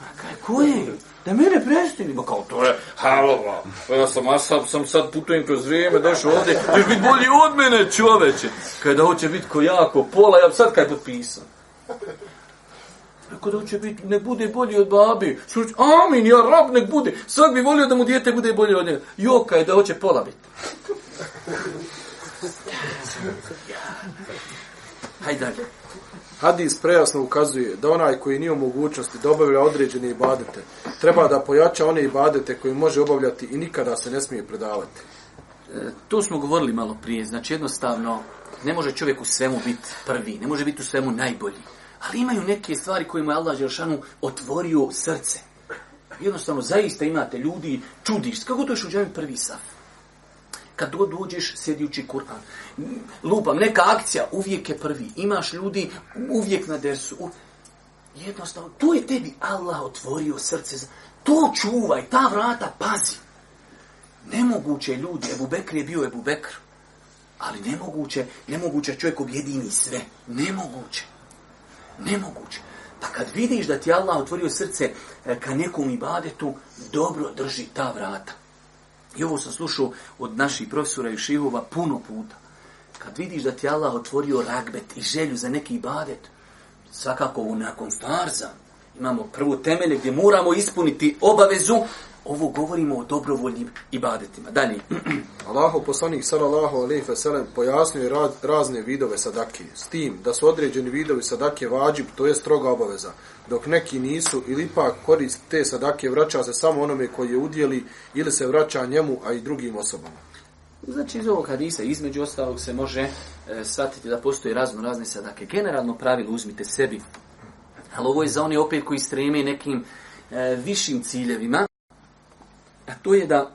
A kaj, koji? Da mene prestini. Ma kao, to je, halo, ba. ja sam asab, sam sad putujem kroz vrijeme, došao ovdje, ćeš biti bolji od mene čovječe. Kaj da hoće biti ko jako pola, ja sad kaj potpisam. Ako da hoće biti, ne bude bolji od babi. Sluč, amin, ja rab, nek bude. Svak bi volio da mu dijete bude bolje od njega. Joka je da hoće pola biti. Hajde dalje. Hadis prejasno ukazuje da onaj koji nije u mogućnosti da obavlja određene ibadete, treba da pojača one ibadete koje može obavljati i nikada se ne smije predavati. E, tu smo govorili malo prije. Znači jednostavno, ne može čovjek u svemu biti prvi, ne može biti u svemu najbolji. Ali imaju neke stvari kojima je Allah Želšanu otvorio srce. Jednostavno, zaista imate ljudi, čudiš, kako to je šuđavim prvi saf? Kad god dođeš, sjedijući Kur'an. Lupam, neka akcija, uvijek je prvi. Imaš ljudi, uvijek na dersu. Jednostavno, tu je tebi Allah otvorio srce. To čuvaj, ta vrata, pazi. Nemoguće ljudi, Ebu Bekr je bio Ebu Bekr. Ali nemoguće, nemoguće čovjek objedini sve. Nemoguće. Nemoguće. Pa kad vidiš da ti Allah otvorio srce e, ka nekom ibadetu, dobro drži ta vrata. I ovo sam slušao od naših profesora i šivova puno puta. Kad vidiš da ti Allah otvorio ragbet i želju za neki ibadet, svakako u nakon farza, imamo prvu temelje gdje moramo ispuniti obavezu, Ovo govorimo o dobrovoljnim ibadetima. Dalje. Allahu poslanik sallallahu alejhi ve sellem pojasnio raz, razne vidove sadake, s tim da su određeni vidovi sadake vađib, to je stroga obaveza, dok neki nisu ili pa korist te sadake vraća se samo onome koji je udjeli ili se vraća njemu, a i drugim osobama. Znači iz ovog hadisa između ostalog se može e, shvatiti da postoje razno razne sadake. Generalno pravilo uzmite sebi. Ali ovo je za one opet koji streme nekim e, višim ciljevima. A to je da,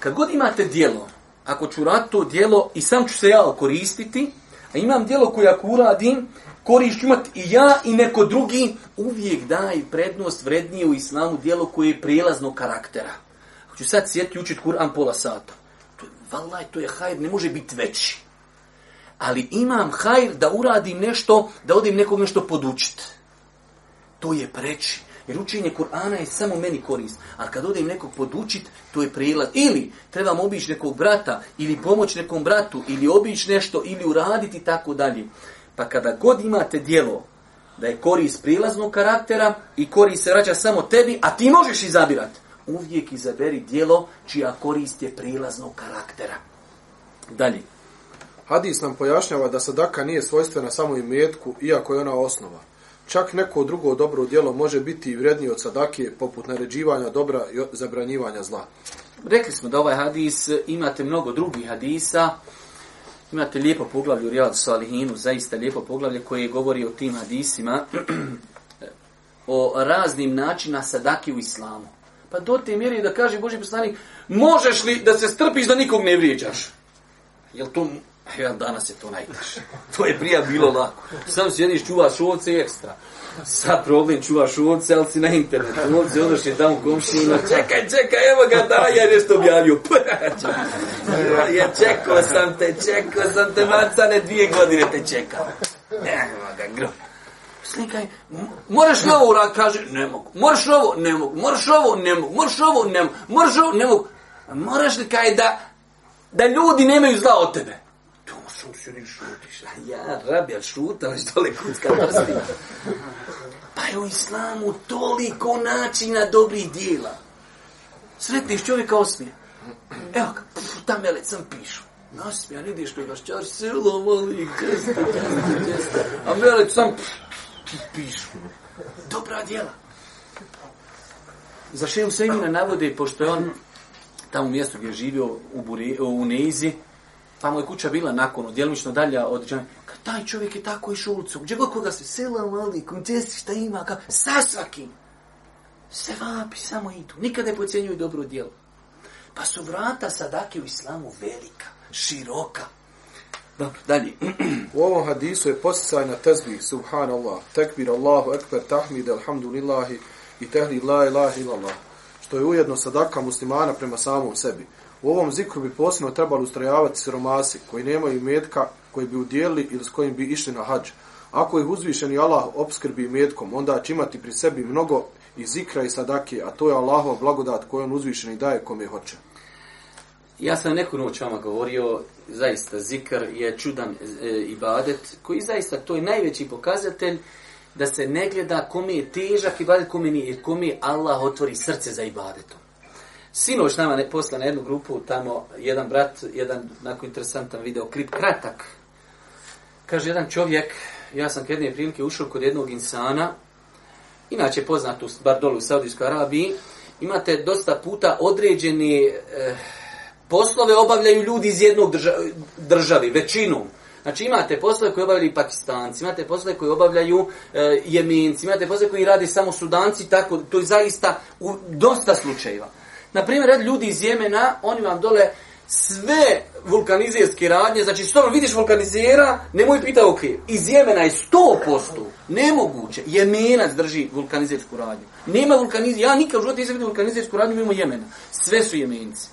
kad god imate dijelo, ako ću raditi to dijelo i sam ću se ja koristiti, a imam dijelo koje ako uradim, korist ću imati i ja i neko drugi, uvijek daj prednost vrednije u islamu dijelo koje je prijelazno karaktera. Ako ću sad sjeti i učiti Kur'an pola sata, to je, valaj, to je hajr, ne može biti veći. Ali imam hajr da uradim nešto, da odim nekog nešto podučiti. To je preći. Jer učenje Kur'ana je samo meni korist. A kad odem nekog podučit, to je prilaz. Ili trebam obić nekog brata, ili pomoć nekom bratu, ili obić nešto, ili uraditi tako dalje. Pa kada god imate dijelo da je korist prilaznog karaktera i korist se vraća samo tebi, a ti možeš izabirat, uvijek izaberi dijelo čija korist je prilaznog karaktera. Dalje. Hadis nam pojašnjava da sadaka nije svojstvena samo i metku, iako je ona osnova čak neko drugo dobro djelo može biti vrednije od sadake, poput naređivanja dobra i zabranjivanja zla. Rekli smo da ovaj hadis, imate mnogo drugih hadisa, imate lijepo poglavlje u Rijadu Salihinu, zaista lijepo poglavlje koje govori o tim hadisima, o raznim načina sadake u islamu. Pa do te mjeri da kaže Boži poslanik, možeš li da se strpiš da nikog ne vrijeđaš? Jel to Ja, danas je to najteže. To je prija bilo lako. Sam sjediš, čuvaš ovce ekstra. Sad problem, čuvaš ovce, ali si na internetu. Ovce odnoš je tamo komšinima. Čekaj, čekaj, evo ga, da, ja nešto objavio. Ja čekao sam te, čekao sam te, macane, dvije godine te čekao. Evo ga, grob. Slikaj, moraš li ovo urad, kaže, ne mogu. Moraš ovo, ne mogu. Moraš ovo, ne mogu. Moraš ovo, ne mogu. Moraš ovo, ne mogu. Moraš li kaj da, da ljudi nemaju zla od tebe? Tu su su ni šutiš. A ja, rabi, ali šutam, što li kucka prsti. pa je u islamu toliko načina dobrih dijela. Sretniš čovjeka osmije. Evo ga, ta mele, sam pišu. Nasmija, ne vidiš to, daš čar, silo, mali, krsta, krsta, krsta. A mele, sam pišu. Dobra dijela. Za Šeju Semina navode, pošto je on tamo mjesto gdje je živio u, Bure, u Neizi, Pa mu je kuća bila nakon, djelomično dalja od džami. Ka taj čovjek je tako išao u ulicu. Gdje god koga se sela mali, kom gdje si šta ima, ka, sa svakim. Se vapi, samo idu. Nikada ne pocijenjuju dobro djelo. Pa su vrata sadake u islamu velika, široka. Dobro, dalje. u ovom hadisu je posticaj na tezbi, subhanallah, tekbir Allahu ekber, tahmid, alhamdulillahi i tehli la ilaha illallah, što je ujedno sadaka muslimana prema samom sebi. U ovom zikru bi posebno trebali ustrajavati siromasi koji nemaju metka koji bi udjelili ili s kojim bi išli na hađ. Ako ih uzvišeni Allah obskrbi metkom, onda će imati pri sebi mnogo i zikra i sadake, a to je Allahov blagodat koji on uzvišeni daje kome hoće. Ja sam neku noć vama govorio, zaista zikr je čudan e, ibadet, koji zaista to je najveći pokazatelj da se ne gleda kome je težak ibadet, kome nije, kome Allah otvori srce za ibadetom. Sinoć nama ne posla na jednu grupu, tamo jedan brat, jedan nako interesantan video klip, kratak. Kaže, jedan čovjek, ja sam k jedne prilike ušao kod jednog insana, inače poznat u, bar dolu u Saudijskoj Arabiji, imate dosta puta određeni eh, poslove obavljaju ljudi iz jednog drža, državi, većinom. Znači imate poslove koje obavljaju pakistanci, imate poslove koje obavljaju eh, jemenci, imate poslove koji radi samo sudanci, tako, to je zaista u dosta slučajeva. Na primjer, ljudi iz Jemena, oni vam dole sve vulkanizerske radnje, znači stvarno vidiš vulkanizera, nemoj pita ok, iz Jemena je 100% nemoguće, Jemenac drži vulkanizersku radnju. Nema vulkanizera, ja nikad u životu nisam vidio vulkanizersku radnju mimo Jemena. Sve su Jemenci.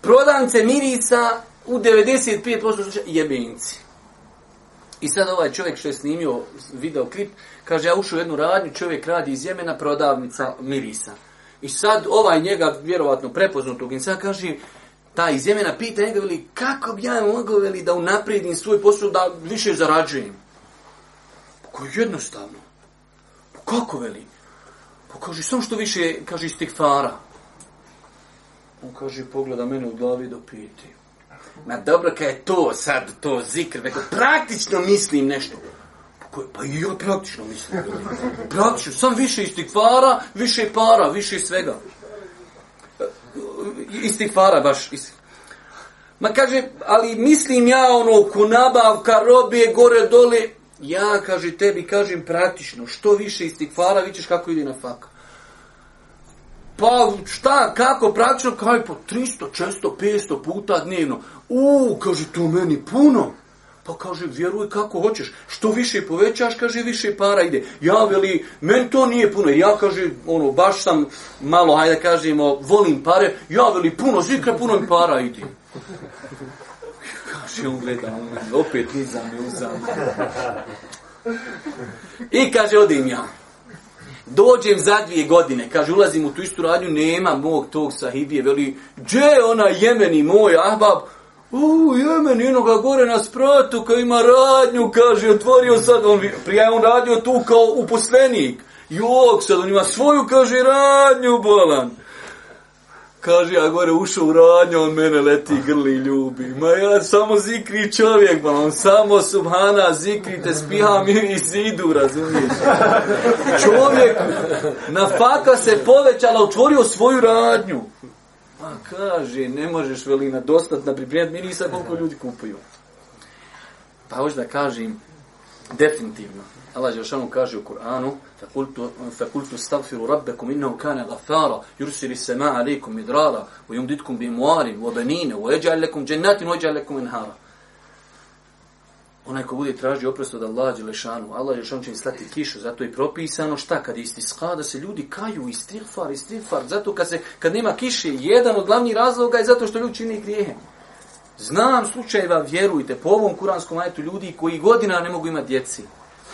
Prodance mirica u 95% slučaja Jemenci. I sad ovaj čovjek što je snimio video klip, kaže ja ušao u jednu radnju, čovjek radi iz Jemena, prodavnica mirisa. I sad ovaj njega, vjerovatno prepoznutog insana, kaže, ta iz Jemena pita njega, veli, kako bi ja mogao veli, da unaprijedim svoj posao, da više zarađujem? Kako jednostavno. Kako veli? Pa kaže, sam što više, kaže, iz fara. On kaže, pogleda mene u glavi do piti. Ma dobro, kaj je to sad, to zikr, veko praktično mislim nešto. Tako je, pa i ja praktično mislim. Praktično, sam više istikvara, više para, više svega. Istikvara baš. Ma kaže, ali mislim ja ono, ko nabavka robije gore dole, ja kaže tebi, kažem praktično, što više istikvara, vićeš kako ide na faka. Pa šta, kako, praktično, kaj po 300, 400, 500 puta dnevno. U, kaže, to meni puno. Pa kaže, vjeruj kako hoćeš. Što više povećaš, kaže, više para ide. Ja veli, men to nije puno. Ja kaže, ono, baš sam malo, hajde kažemo, volim pare. Ja veli, puno zikra, puno mi para ide. Kaže, on gleda, opet nizam, nizam. I kaže, odim ja. Dođem za dvije godine, kaže, ulazim u tu istu radnju, nema mog tog sahibije, veli, gdje ona jemeni moj ahbab, U, jemen, inoga gore na spratu, kao ima radnju, kaže, otvorio sad, on, prije on radio tu kao uposlenik. Jok, sad on ima svoju, kaže, radnju, bolan. Kaže, ja gore ušao u radnju, on mene leti grli ljubi. Ma ja samo zikri čovjek, ma on samo subhana zikri, te spiha mi i zidu, razumiješ? Čovjek na faka se povećala, otvorio svoju radnju. Pa kaže, ne možeš velina dostat na pripremat mirisa koliko ljudi kupuju. Pa hoću da kažem, definitivno. Allah Jeršanu kaže u Kur'anu, فَقُلْتُ اسْتَغْفِرُ رَبَّكُمْ إِنَّهُ كَانَ غَفَارًا يُرْسِلِ السَّمَاءَ عَلَيْكُمْ مِدْرَارًا وَيُمْدِدْكُمْ بِمُوَارٍ وَبَنِينَ وَيَجْعَلْ لَكُمْ جَنَّاتٍ وَيَجْعَلْ لَكُمْ إِنْهَارًا Onaj ko bude tražio oprost od Allaha Đelešanu, Allah Đelešanu će im slati kišu, zato je propisano šta kad isti ska, da se ljudi kaju i stirfar, i stirfar, zato kad, se, kad nema kiše, jedan od glavnih razloga je zato što ljudi čini grijehe. Znam slučajeva, vjerujte, po ovom kuranskom ajetu ljudi koji godina ne mogu imati djeci.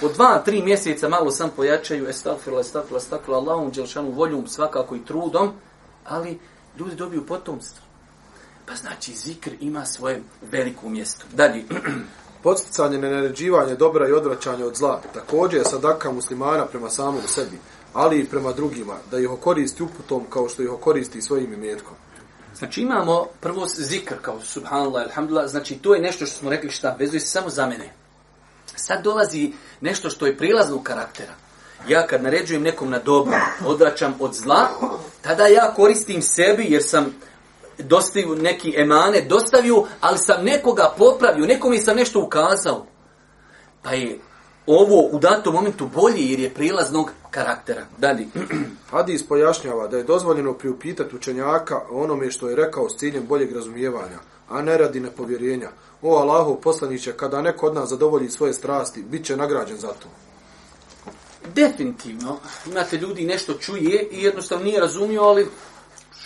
Po dva, tri mjeseca malo sam pojačaju, estafirla, estafirla, estafirla, Allahom Đelešanu voljom svakako i trudom, ali ljudi dobiju potomstvo. Pa znači, zikr ima svoje veliko mjesto. Dalje, podsticanje nenaređivanje dobra i odvraćanje od zla, također je sadaka muslimana prema samom sebi, ali i prema drugima, da ih koristi uputom kao što ih koristi svojim imetkom. Znači imamo prvo zikr kao subhanallah, alhamdulillah, znači to je nešto što smo rekli šta vezuje se samo za mene. Sad dolazi nešto što je prilazno karaktera. Ja kad naređujem nekom na dobro, odvraćam od zla, tada ja koristim sebi jer sam dostavio neki emane, dostavio, ali sam nekoga popravio, nekom je sam nešto ukazao. Pa je ovo u datom momentu bolje jer je prilaznog karaktera. Dalje. Hadis pojašnjava da je dozvoljeno priupitati učenjaka onome što je rekao s ciljem boljeg razumijevanja, a ne radi nepovjerenja. O Allahu poslaniće, kada neko od nas zadovolji svoje strasti, bit će nagrađen za to. Definitivno. Imate ljudi nešto čuje i jednostavno nije razumio, ali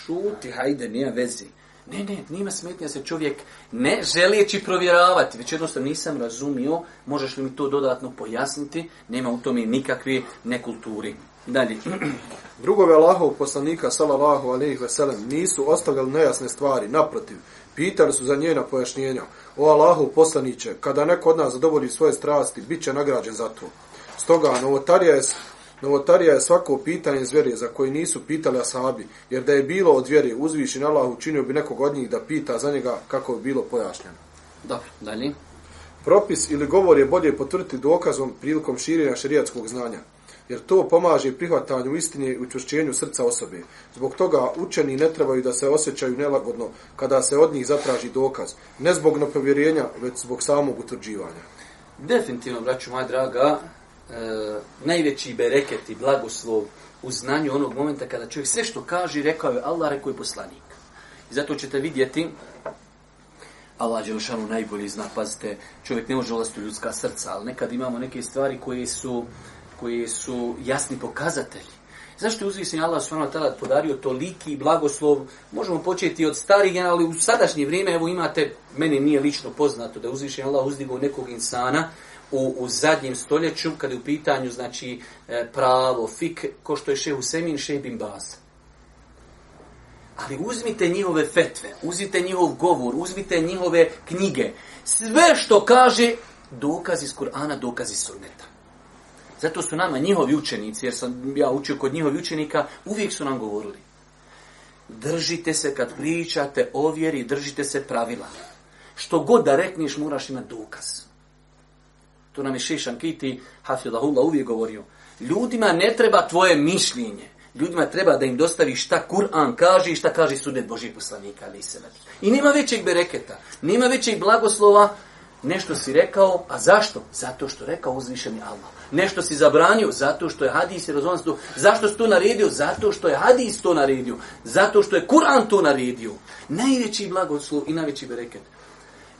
šuti, hajde, nije vezi. Ne, ne, nima smetnja se čovjek ne želijeći provjeravati, već jednostavno nisam razumio, možeš li mi to dodatno pojasniti, nema u tome nikakve nekulturi. Dalje. Drugove Allahov poslanika, salallahu alaihi veselem, nisu ostavljali nejasne stvari, naprotiv, pitali su za njena pojašnjenja. O Allahov poslaniće, kada neko od nas zadovolji svoje strasti, bit će nagrađen za to. Stoga, novotarija je Novotarija je svako pitanje zvere za koje nisu pitali asabi, jer da je bilo od vjere uzvišen Allah učinio bi nekog od njih da pita za njega kako je bilo pojašnjeno. Dobro, dalje. Propis ili govor je bolje potvrditi dokazom prilikom širenja šerijatskog znanja, jer to pomaže prihvatanju istine i učušćenju srca osobe. Zbog toga učeni ne trebaju da se osjećaju nelagodno kada se od njih zatraži dokaz, ne zbog nepovjerenja, već zbog samog utvrđivanja. Definitivno, braću moja draga, E, najveći bereket i blagoslov u znanju onog momenta kada čovjek sve što kaže, rekao je Allah, rekao je poslanik. I zato ćete vidjeti, Allah je lišanu najbolji zna, pazite, čovjek ne može ulaziti u ljudska srca, ali nekad imamo neke stvari koje su, koje su jasni pokazatelji. Zašto je uzvisen Allah svano tada podario toliki blagoslov? Možemo početi od starih, ali u sadašnje vrijeme, evo imate, mene nije lično poznato da je uzvišen Allah uzdigo nekog insana u, u zadnjem stoljeću, kad je u pitanju, znači, e, pravo, fik, ko što je šehu Semin, šeh bin Baz. Ali uzmite njihove fetve, uzmite njihov govor, uzmite njihove knjige. Sve što kaže, dokazi iz Kur'ana, dokazi iz Sunneta. Zato su nama njihovi učenici, jer sam ja učio kod njihovi učenika, uvijek su nam govorili. Držite se kad pričate o vjeri, držite se pravila. Što god da rekneš, moraš imati dokaz. To nam je Šešan Kiti, Hafidahullah, uvijek govorio. Ljudima ne treba tvoje mišljenje. Ljudima treba da im dostavi šta Kur'an kaže i šta kaže sudet Božih poslanika. Ali I nema većeg bereketa, nema većeg blagoslova, Nešto si rekao, a zašto? Zato što rekao uzvišeni Allah. Nešto si zabranio, zato što je hadis i razvonstvo. Zašto si to naredio? Zato što je hadis to naredio. Zato što je Kur'an to naredio. Najveći blagoslov i najveći bereket.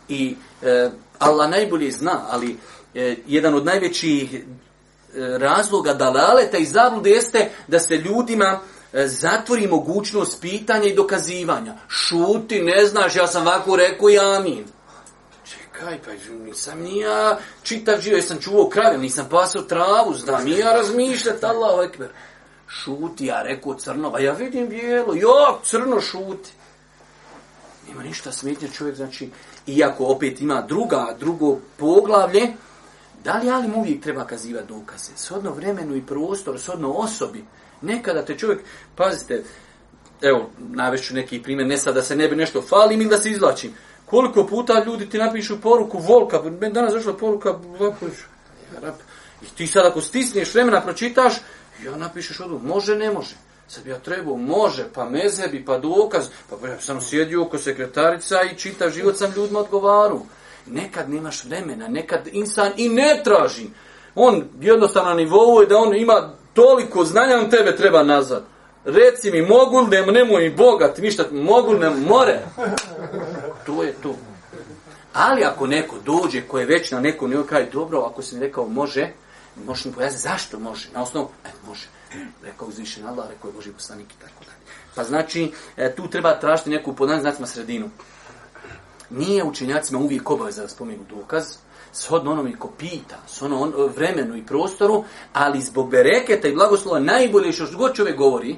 I e, Allah najbolje zna, ali e, jedan od najvećih e, razloga dalaleta i zablude jeste da se ljudima e, zatvori mogućnost pitanja i dokazivanja. Šuti, ne znaš, ja sam ovako rekao i amin kaj, kaj, nisam ni ja čitav živo, jesam čuvao krave, nisam pasao travu, znam i ja razmišljat, Allahu ekber. Šuti, ja rekao crno, a pa ja vidim bijelo, jo, crno šuti. Nema ništa smetnja čovjek, znači, iako opet ima druga, drugo poglavlje, da li ali mu uvijek treba kazivati dokaze? Sodno vremenu i prostor, sodno osobi. Nekada te čovjek, pazite, evo, navešću neki primjer, ne sad da se ne bi nešto falim ili da se izlačim. Koliko puta ljudi ti napišu poruku volka, meni danas došla poruka volka, i ti sad ako stisneš vremena, pročitaš, ja napišeš odluk, može, ne može. Sad ja trebao, može, pa mezebi, pa dokaz, pa ja sam sjedio oko sekretarica i čita život sam ljudima odgovaru. Nekad nemaš vremena, nekad insan i ne traži. On jednostavno na nivou je da on ima toliko znanja, on tebe treba nazad. Reci mi, mogu li, nemoj, nemoj, bogat, ništa, mogu li, more to je to. Ali ako neko dođe ko je već na nekom nivou kaže dobro, ako se mi rekao može, možeš mi pojasniti zašto može? Na osnovu, e, može. Rekao uzvišen Allah, rekao je Boži poslanik i tako dalje. Pa znači, e, tu treba tražiti neku podanje, znači na sredinu. Nije učenjacima uvijek obaveza da spomenu dokaz, shodno onom i ko pita, s ono on, vremenu i prostoru, ali zbog bereketa i blagoslova najbolje što god čovjek govori,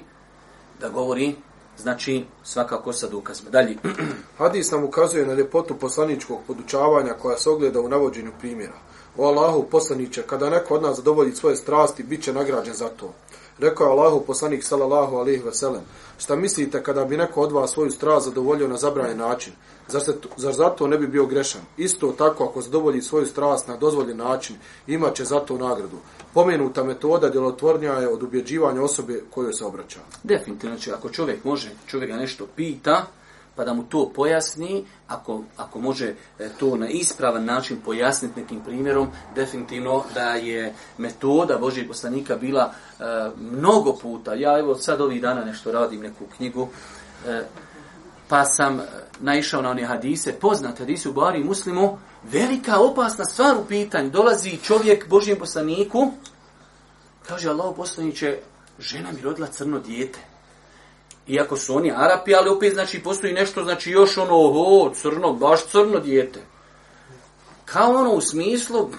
da govori Znači, svakako sa dukazima. Dalje. Hadis nam ukazuje na ljepotu poslaničkog podučavanja koja se ogleda u navođenju primjera. O Allahu, poslaniće, kada neko od nas zadovolji svoje strasti, bit će nagrađen za to. Rekao je Allahu poslanik sallallahu alejhi ve sellem: "Šta mislite kada bi neko od vas svoju strast zadovoljio na zabranjen način? Zar, se, zar zato ne bi bio grešan? Isto tako ako zadovolji svoju strast na dozvoljen način, imaće za to nagradu." Pomenuta metoda djelotvornja je od ubjeđivanja osobe kojoj se obraća. Definitivno, znači ako čovjek može, čovjek ga nešto pita, pa da mu to pojasni, ako, ako može e, to na ispravan način pojasniti nekim primjerom, definitivno da je metoda Božijeg poslanika bila e, mnogo puta. Ja evo sad ovih dana nešto radim, neku knjigu, e, pa sam e, naišao na one hadise, poznate hadise u Buhari Muslimu, velika opasna stvar u pitanju, dolazi čovjek Božijem poslaniku, kaže Allah poslaniće, žena mi rodila crno dijete. Iako su oni Arapi, ali opet znači postoji nešto, znači još ono, o, crno, baš crno dijete. Kao ono u smislu,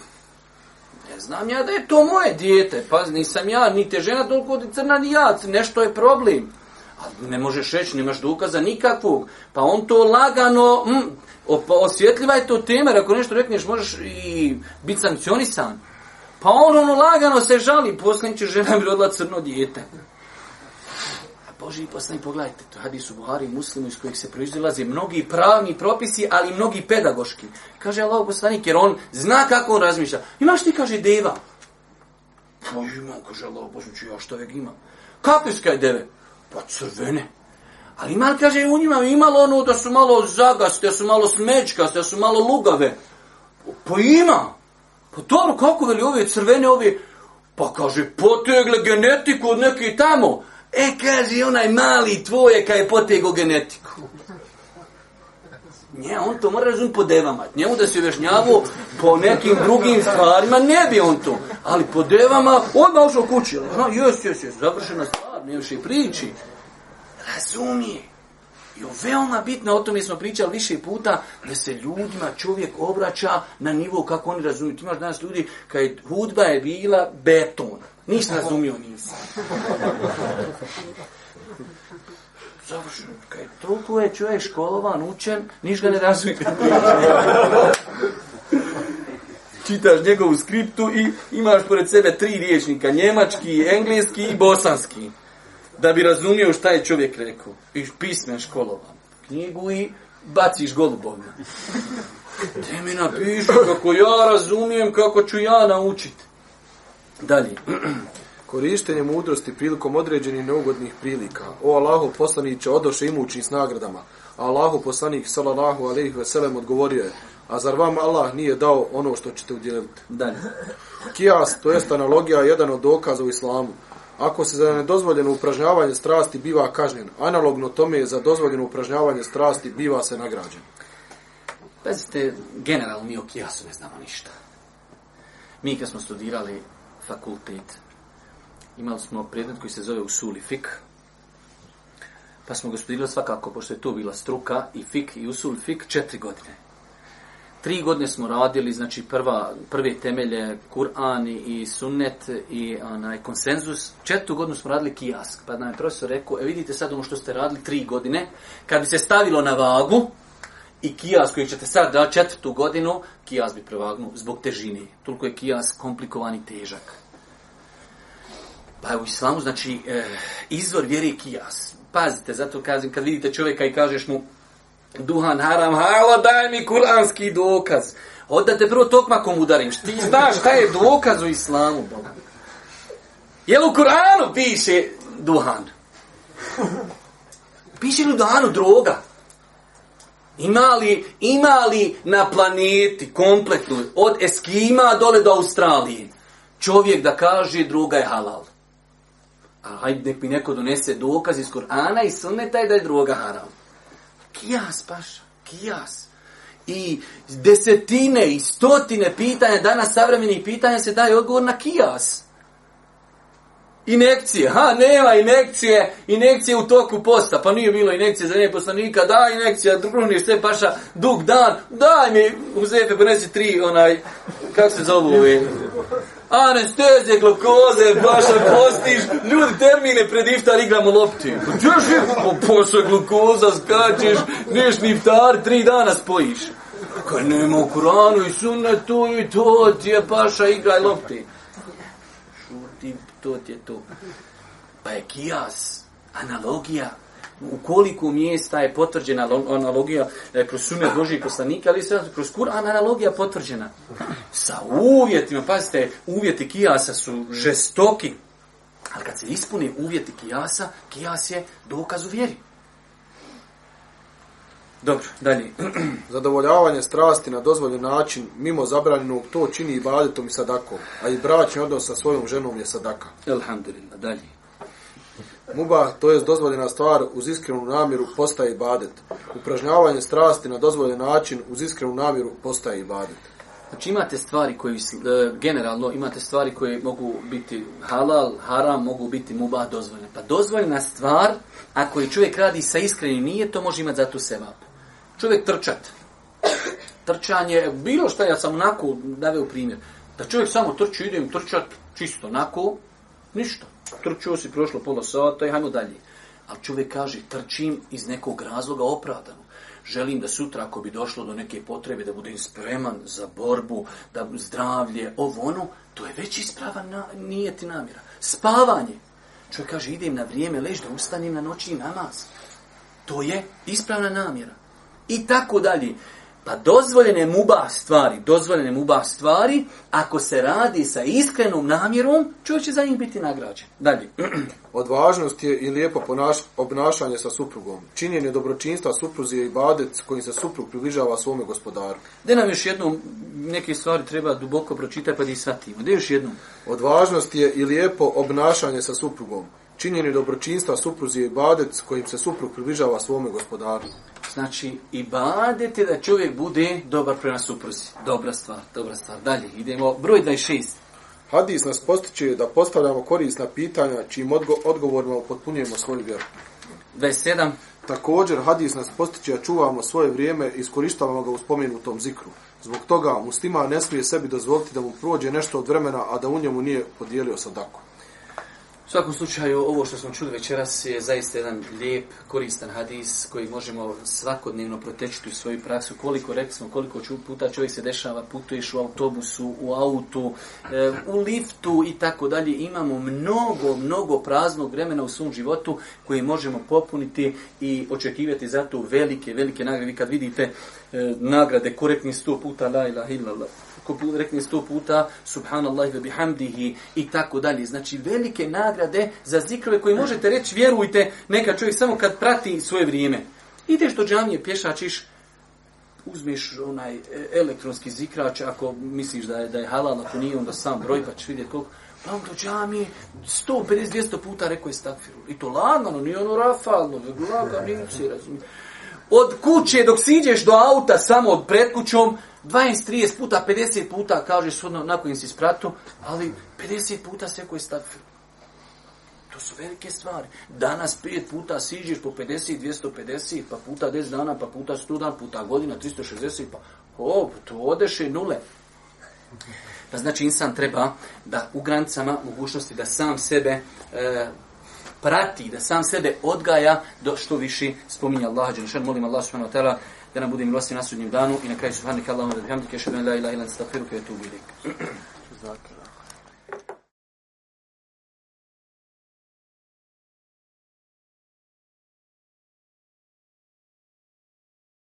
ne znam ja da je to moje dijete, pa nisam ja, ni te žena toliko od crna, ni ja, nešto je problem. Ali ne možeš reći, nemaš dokaza nikakvog. Pa on to lagano, mm, osvjetljiva je to tema, ako nešto rekneš, možeš i biti sankcionisan. Pa on ono lagano se žali, poslije će žena mi rodila crno dijete. Boži poslanik, pogledajte, to hadis u Buhari i Muslimu iz kojeg se proizilaze mnogi pravni propisi, ali i mnogi pedagoški. Kaže Allah poslanik, jer on zna kako on razmišlja. Imaš ti, kaže, deva? Pa imam, kaže Allah poslanik, ja što vek imam. Kako iska je deve? Pa crvene. Ali ima, kaže, u njima imalo ono da su malo zagaste, da su malo smečkaste, da su malo lugave. Pa ima. Pa to kako veli ove crvene, ove... Pa kaže, potegle genetiku od neke tamo. E, kaže, onaj mali tvoje kaj je potego genetiku. Nije, on to mora razumjeti po devama. Njemu da se uvešnjavu po nekim drugim stvarima, ne bi on to. Ali po devama, on ba ušao kući. Jes, jes, jes, završena stvar, ne više priči. Razumije. I veoma bitno, o tome smo pričali više puta, da se ljudima čovjek obraća na nivo kako oni razumiju. Ti imaš danas ljudi, kad je hudba je bila beton. Ništa razumio nisi. Završeno. Kaj toliko je čovjek školovan, učen, niš ga ne razumije. Čitaš njegovu skriptu i imaš pored sebe tri riječnika. Njemački, engleski i bosanski da bi razumio šta je čovjek rekao. I pismen školova. Knjigu i baciš golubovna. Te mi napišu kako ja razumijem, kako ću ja naučit. Dalje. Korištenje mudrosti prilikom određenih neugodnih prilika. O Allahu poslaniće odoše imući s nagradama. A Allahu poslanik sallallahu alejhi ve sellem odgovorio je: "A zar vam Allah nije dao ono što ćete udjeliti?" Dalje. Kijas, to jest analogija jedan od dokaza u islamu ako se za nedozvoljeno upražnjavanje strasti biva kažnjen, analogno tome za dozvoljeno upražnjavanje strasti biva se nagrađen. Pazite, generalno mi o kijasu ne znamo ništa. Mi kad smo studirali fakultet, imali smo predmet koji se zove Usuli Fik, pa smo ga studirali svakako, pošto je to bila struka i Fik i Usul Fik četiri godine. Tri godine smo radili, znači prva, prve temelje Kur'an i, i Sunnet i onaj, konsenzus. Četvrtu godinu smo radili kijask. Pa nam je profesor rekao, e vidite sad ono što ste radili tri godine, kad bi se stavilo na vagu i kijask koji ćete sad da četvrtu godinu, kijask bi prevagnuo zbog težine. Toliko je kijask komplikovan i težak. Pa u islamu, znači, eh, izvor vjeri je kijask. Pazite, zato kažem, kad vidite čovjeka i kažeš mu, duhan haram, hala daj mi kuranski dokaz. Onda te prvo tokmakom udariš. Ti znaš šta je dokaz u islamu, Boga. Jel u Kur'anu piše duhan? Piše li u duhanu droga? Ima li, ima li na planeti kompletno, od Eskima dole do Australije, čovjek da kaže droga je halal? A hajde nek mi neko donese dokaz iz Kur'ana i sunneta je da je droga haram kijas paša, kijas. I desetine i stotine pitanja danas, savremenih pitanja, se daje odgovor na kijas. Inekcije. Ha, nema inekcije. Inekcije u toku posta. Pa nije bilo inekcije za nje poslanika. Da, inekcija, druniš se paša, dug dan. Daj mi, uzete, ponesi tri, onaj, kako se zove, Anestezije, glukoze, baš ako ostiš, ljudi termine pred iftar igramo lopti. Češ pa je, pa posle glukoza skačeš, niješ ni iftar, tri dana spojiš. Kaj nema u Kuranu i sunnetu i to ti je paša igraj lopti. Šuti, to ti je to. Pa je kijas, analogija, u koliko mjesta je potvrđena analogija e, kroz sunet Božih poslanika, ali sad kroz Kur'an analogija potvrđena. Sa uvjetima, pazite, uvjeti kijasa su žestoki, ali kad se ispune uvjeti kijasa, kijas je dokaz u vjeri. Dobro, dalje. Zadovoljavanje strasti na dozvoljen način, mimo zabranjenog, to čini i badetom i sadakom, a i bračni odnos sa svojom ženom je sadaka. Elhamdulillah, dalje mubah, to je dozvoljena stvar uz iskrenu namjeru postaje ibadet. Upražnjavanje strasti na dozvoljen način uz iskrenu namjeru postaje ibadet. Znači imate stvari koji, e, generalno imate stvari koje mogu biti halal, haram, mogu biti muba dozvoljene. Pa dozvoljena stvar, ako je čovjek radi sa iskrenim nije, to može imati za tu sevap. Čovjek trčat. Trčanje, bilo što ja sam onako naveo primjer. Da čovjek samo trči, idem trčat, čisto onako, ništa trčio si, prošlo pola sata i hajmo dalje. Ali čovjek kaže, trčim iz nekog razloga opravdano. Želim da sutra, ako bi došlo do neke potrebe, da budem spreman za borbu, da zdravlje, ovo ono, to je već isprava, na, nije ti namjera. Spavanje. Čovjek kaže, idem na vrijeme, lež da ustanem na noći namaz. To je ispravna namjera. I tako dalje. Pa dozvoljene muba stvari, dozvoljene muba stvari, ako se radi sa iskrenom namjerom, čovjek će za njih biti nagrađen. Dalje. Od važnosti je i lijepo ponaš, obnašanje sa suprugom. Činjenje dobročinstva supruzi je i badec kojim se suprug približava svome gospodaru. Gde nam još jednom neke stvari treba duboko pročitati pa da ih shvatimo? Gde još jednom? Od važnosti je i lijepo obnašanje sa suprugom činjenje dobročinstva supruzi je ibadet kojim se supruk približava svome gospodaru. Znači, ibadet je da čovjek bude dobar prema supruzi. Dobra stvar, dobra stvar. Dalje, idemo. Broj 26. Hadis nas postiče da postavljamo korisna pitanja čim odgo odgovorima upotpunjujemo svoju vjeru. 27. Također, hadis nas postiče da čuvamo svoje vrijeme i iskoristavamo ga u spomenutom zikru. Zbog toga, muslima ne smije sebi dozvoliti da mu prođe nešto od vremena, a da u njemu nije podijelio sadako. U svakom slučaju, ovo što smo čuli večeras je zaista jedan lijep, koristan hadis koji možemo svakodnevno protečiti u svoju praksu. Koliko smo, koliko puta čovjek se dešava, putuješ u autobusu, u autu, e, u liftu i tako dalje. Imamo mnogo, mnogo praznog vremena u svom životu koji možemo popuniti i očekivati zato velike, velike nagrade. Vi kad vidite e, nagrade korektni sto puta, la ilaha illallah ko rekne sto puta subhanallah ve bihamdihi i tako dalje. Znači velike nagrade za zikrove koji možete reći vjerujte neka čovjek samo kad prati svoje vrijeme. Ideš do džamije, pješačiš, uzmeš onaj e, elektronski zikrač, ako misliš da je, da je halal, ako nije, onda sam broj, pa ćeš vidjeti koliko. Pa on do džamije, 150-200 puta rekao je stakfiru. I to lagano, nije ono rafalno, nego lagano, nije se razumije. Od kuće, dok siđeš do auta, samo od pred kućom, 20, 30 puta, 50 puta, kaže sudno, nakon im si spratu, ali 50 puta sve koje stavio. To su velike stvari. Danas 5 puta siđeš po 50, 250, pa puta 10 dana, pa puta 100 dana, puta godina, 360, pa hop, to odeše nule. Pa znači insan treba da u granicama mogućnosti da sam sebe e, prati, da sam sebe odgaja do što više spominje Allah. Znači, molim Allah subhanahu wa ta'ala da nam bude milosti na sudnjem danu i na kraju subhanak Allahumma wa bihamdika ashhadu an la ilaha illa anta astaghfiruka wa atubu ilaik.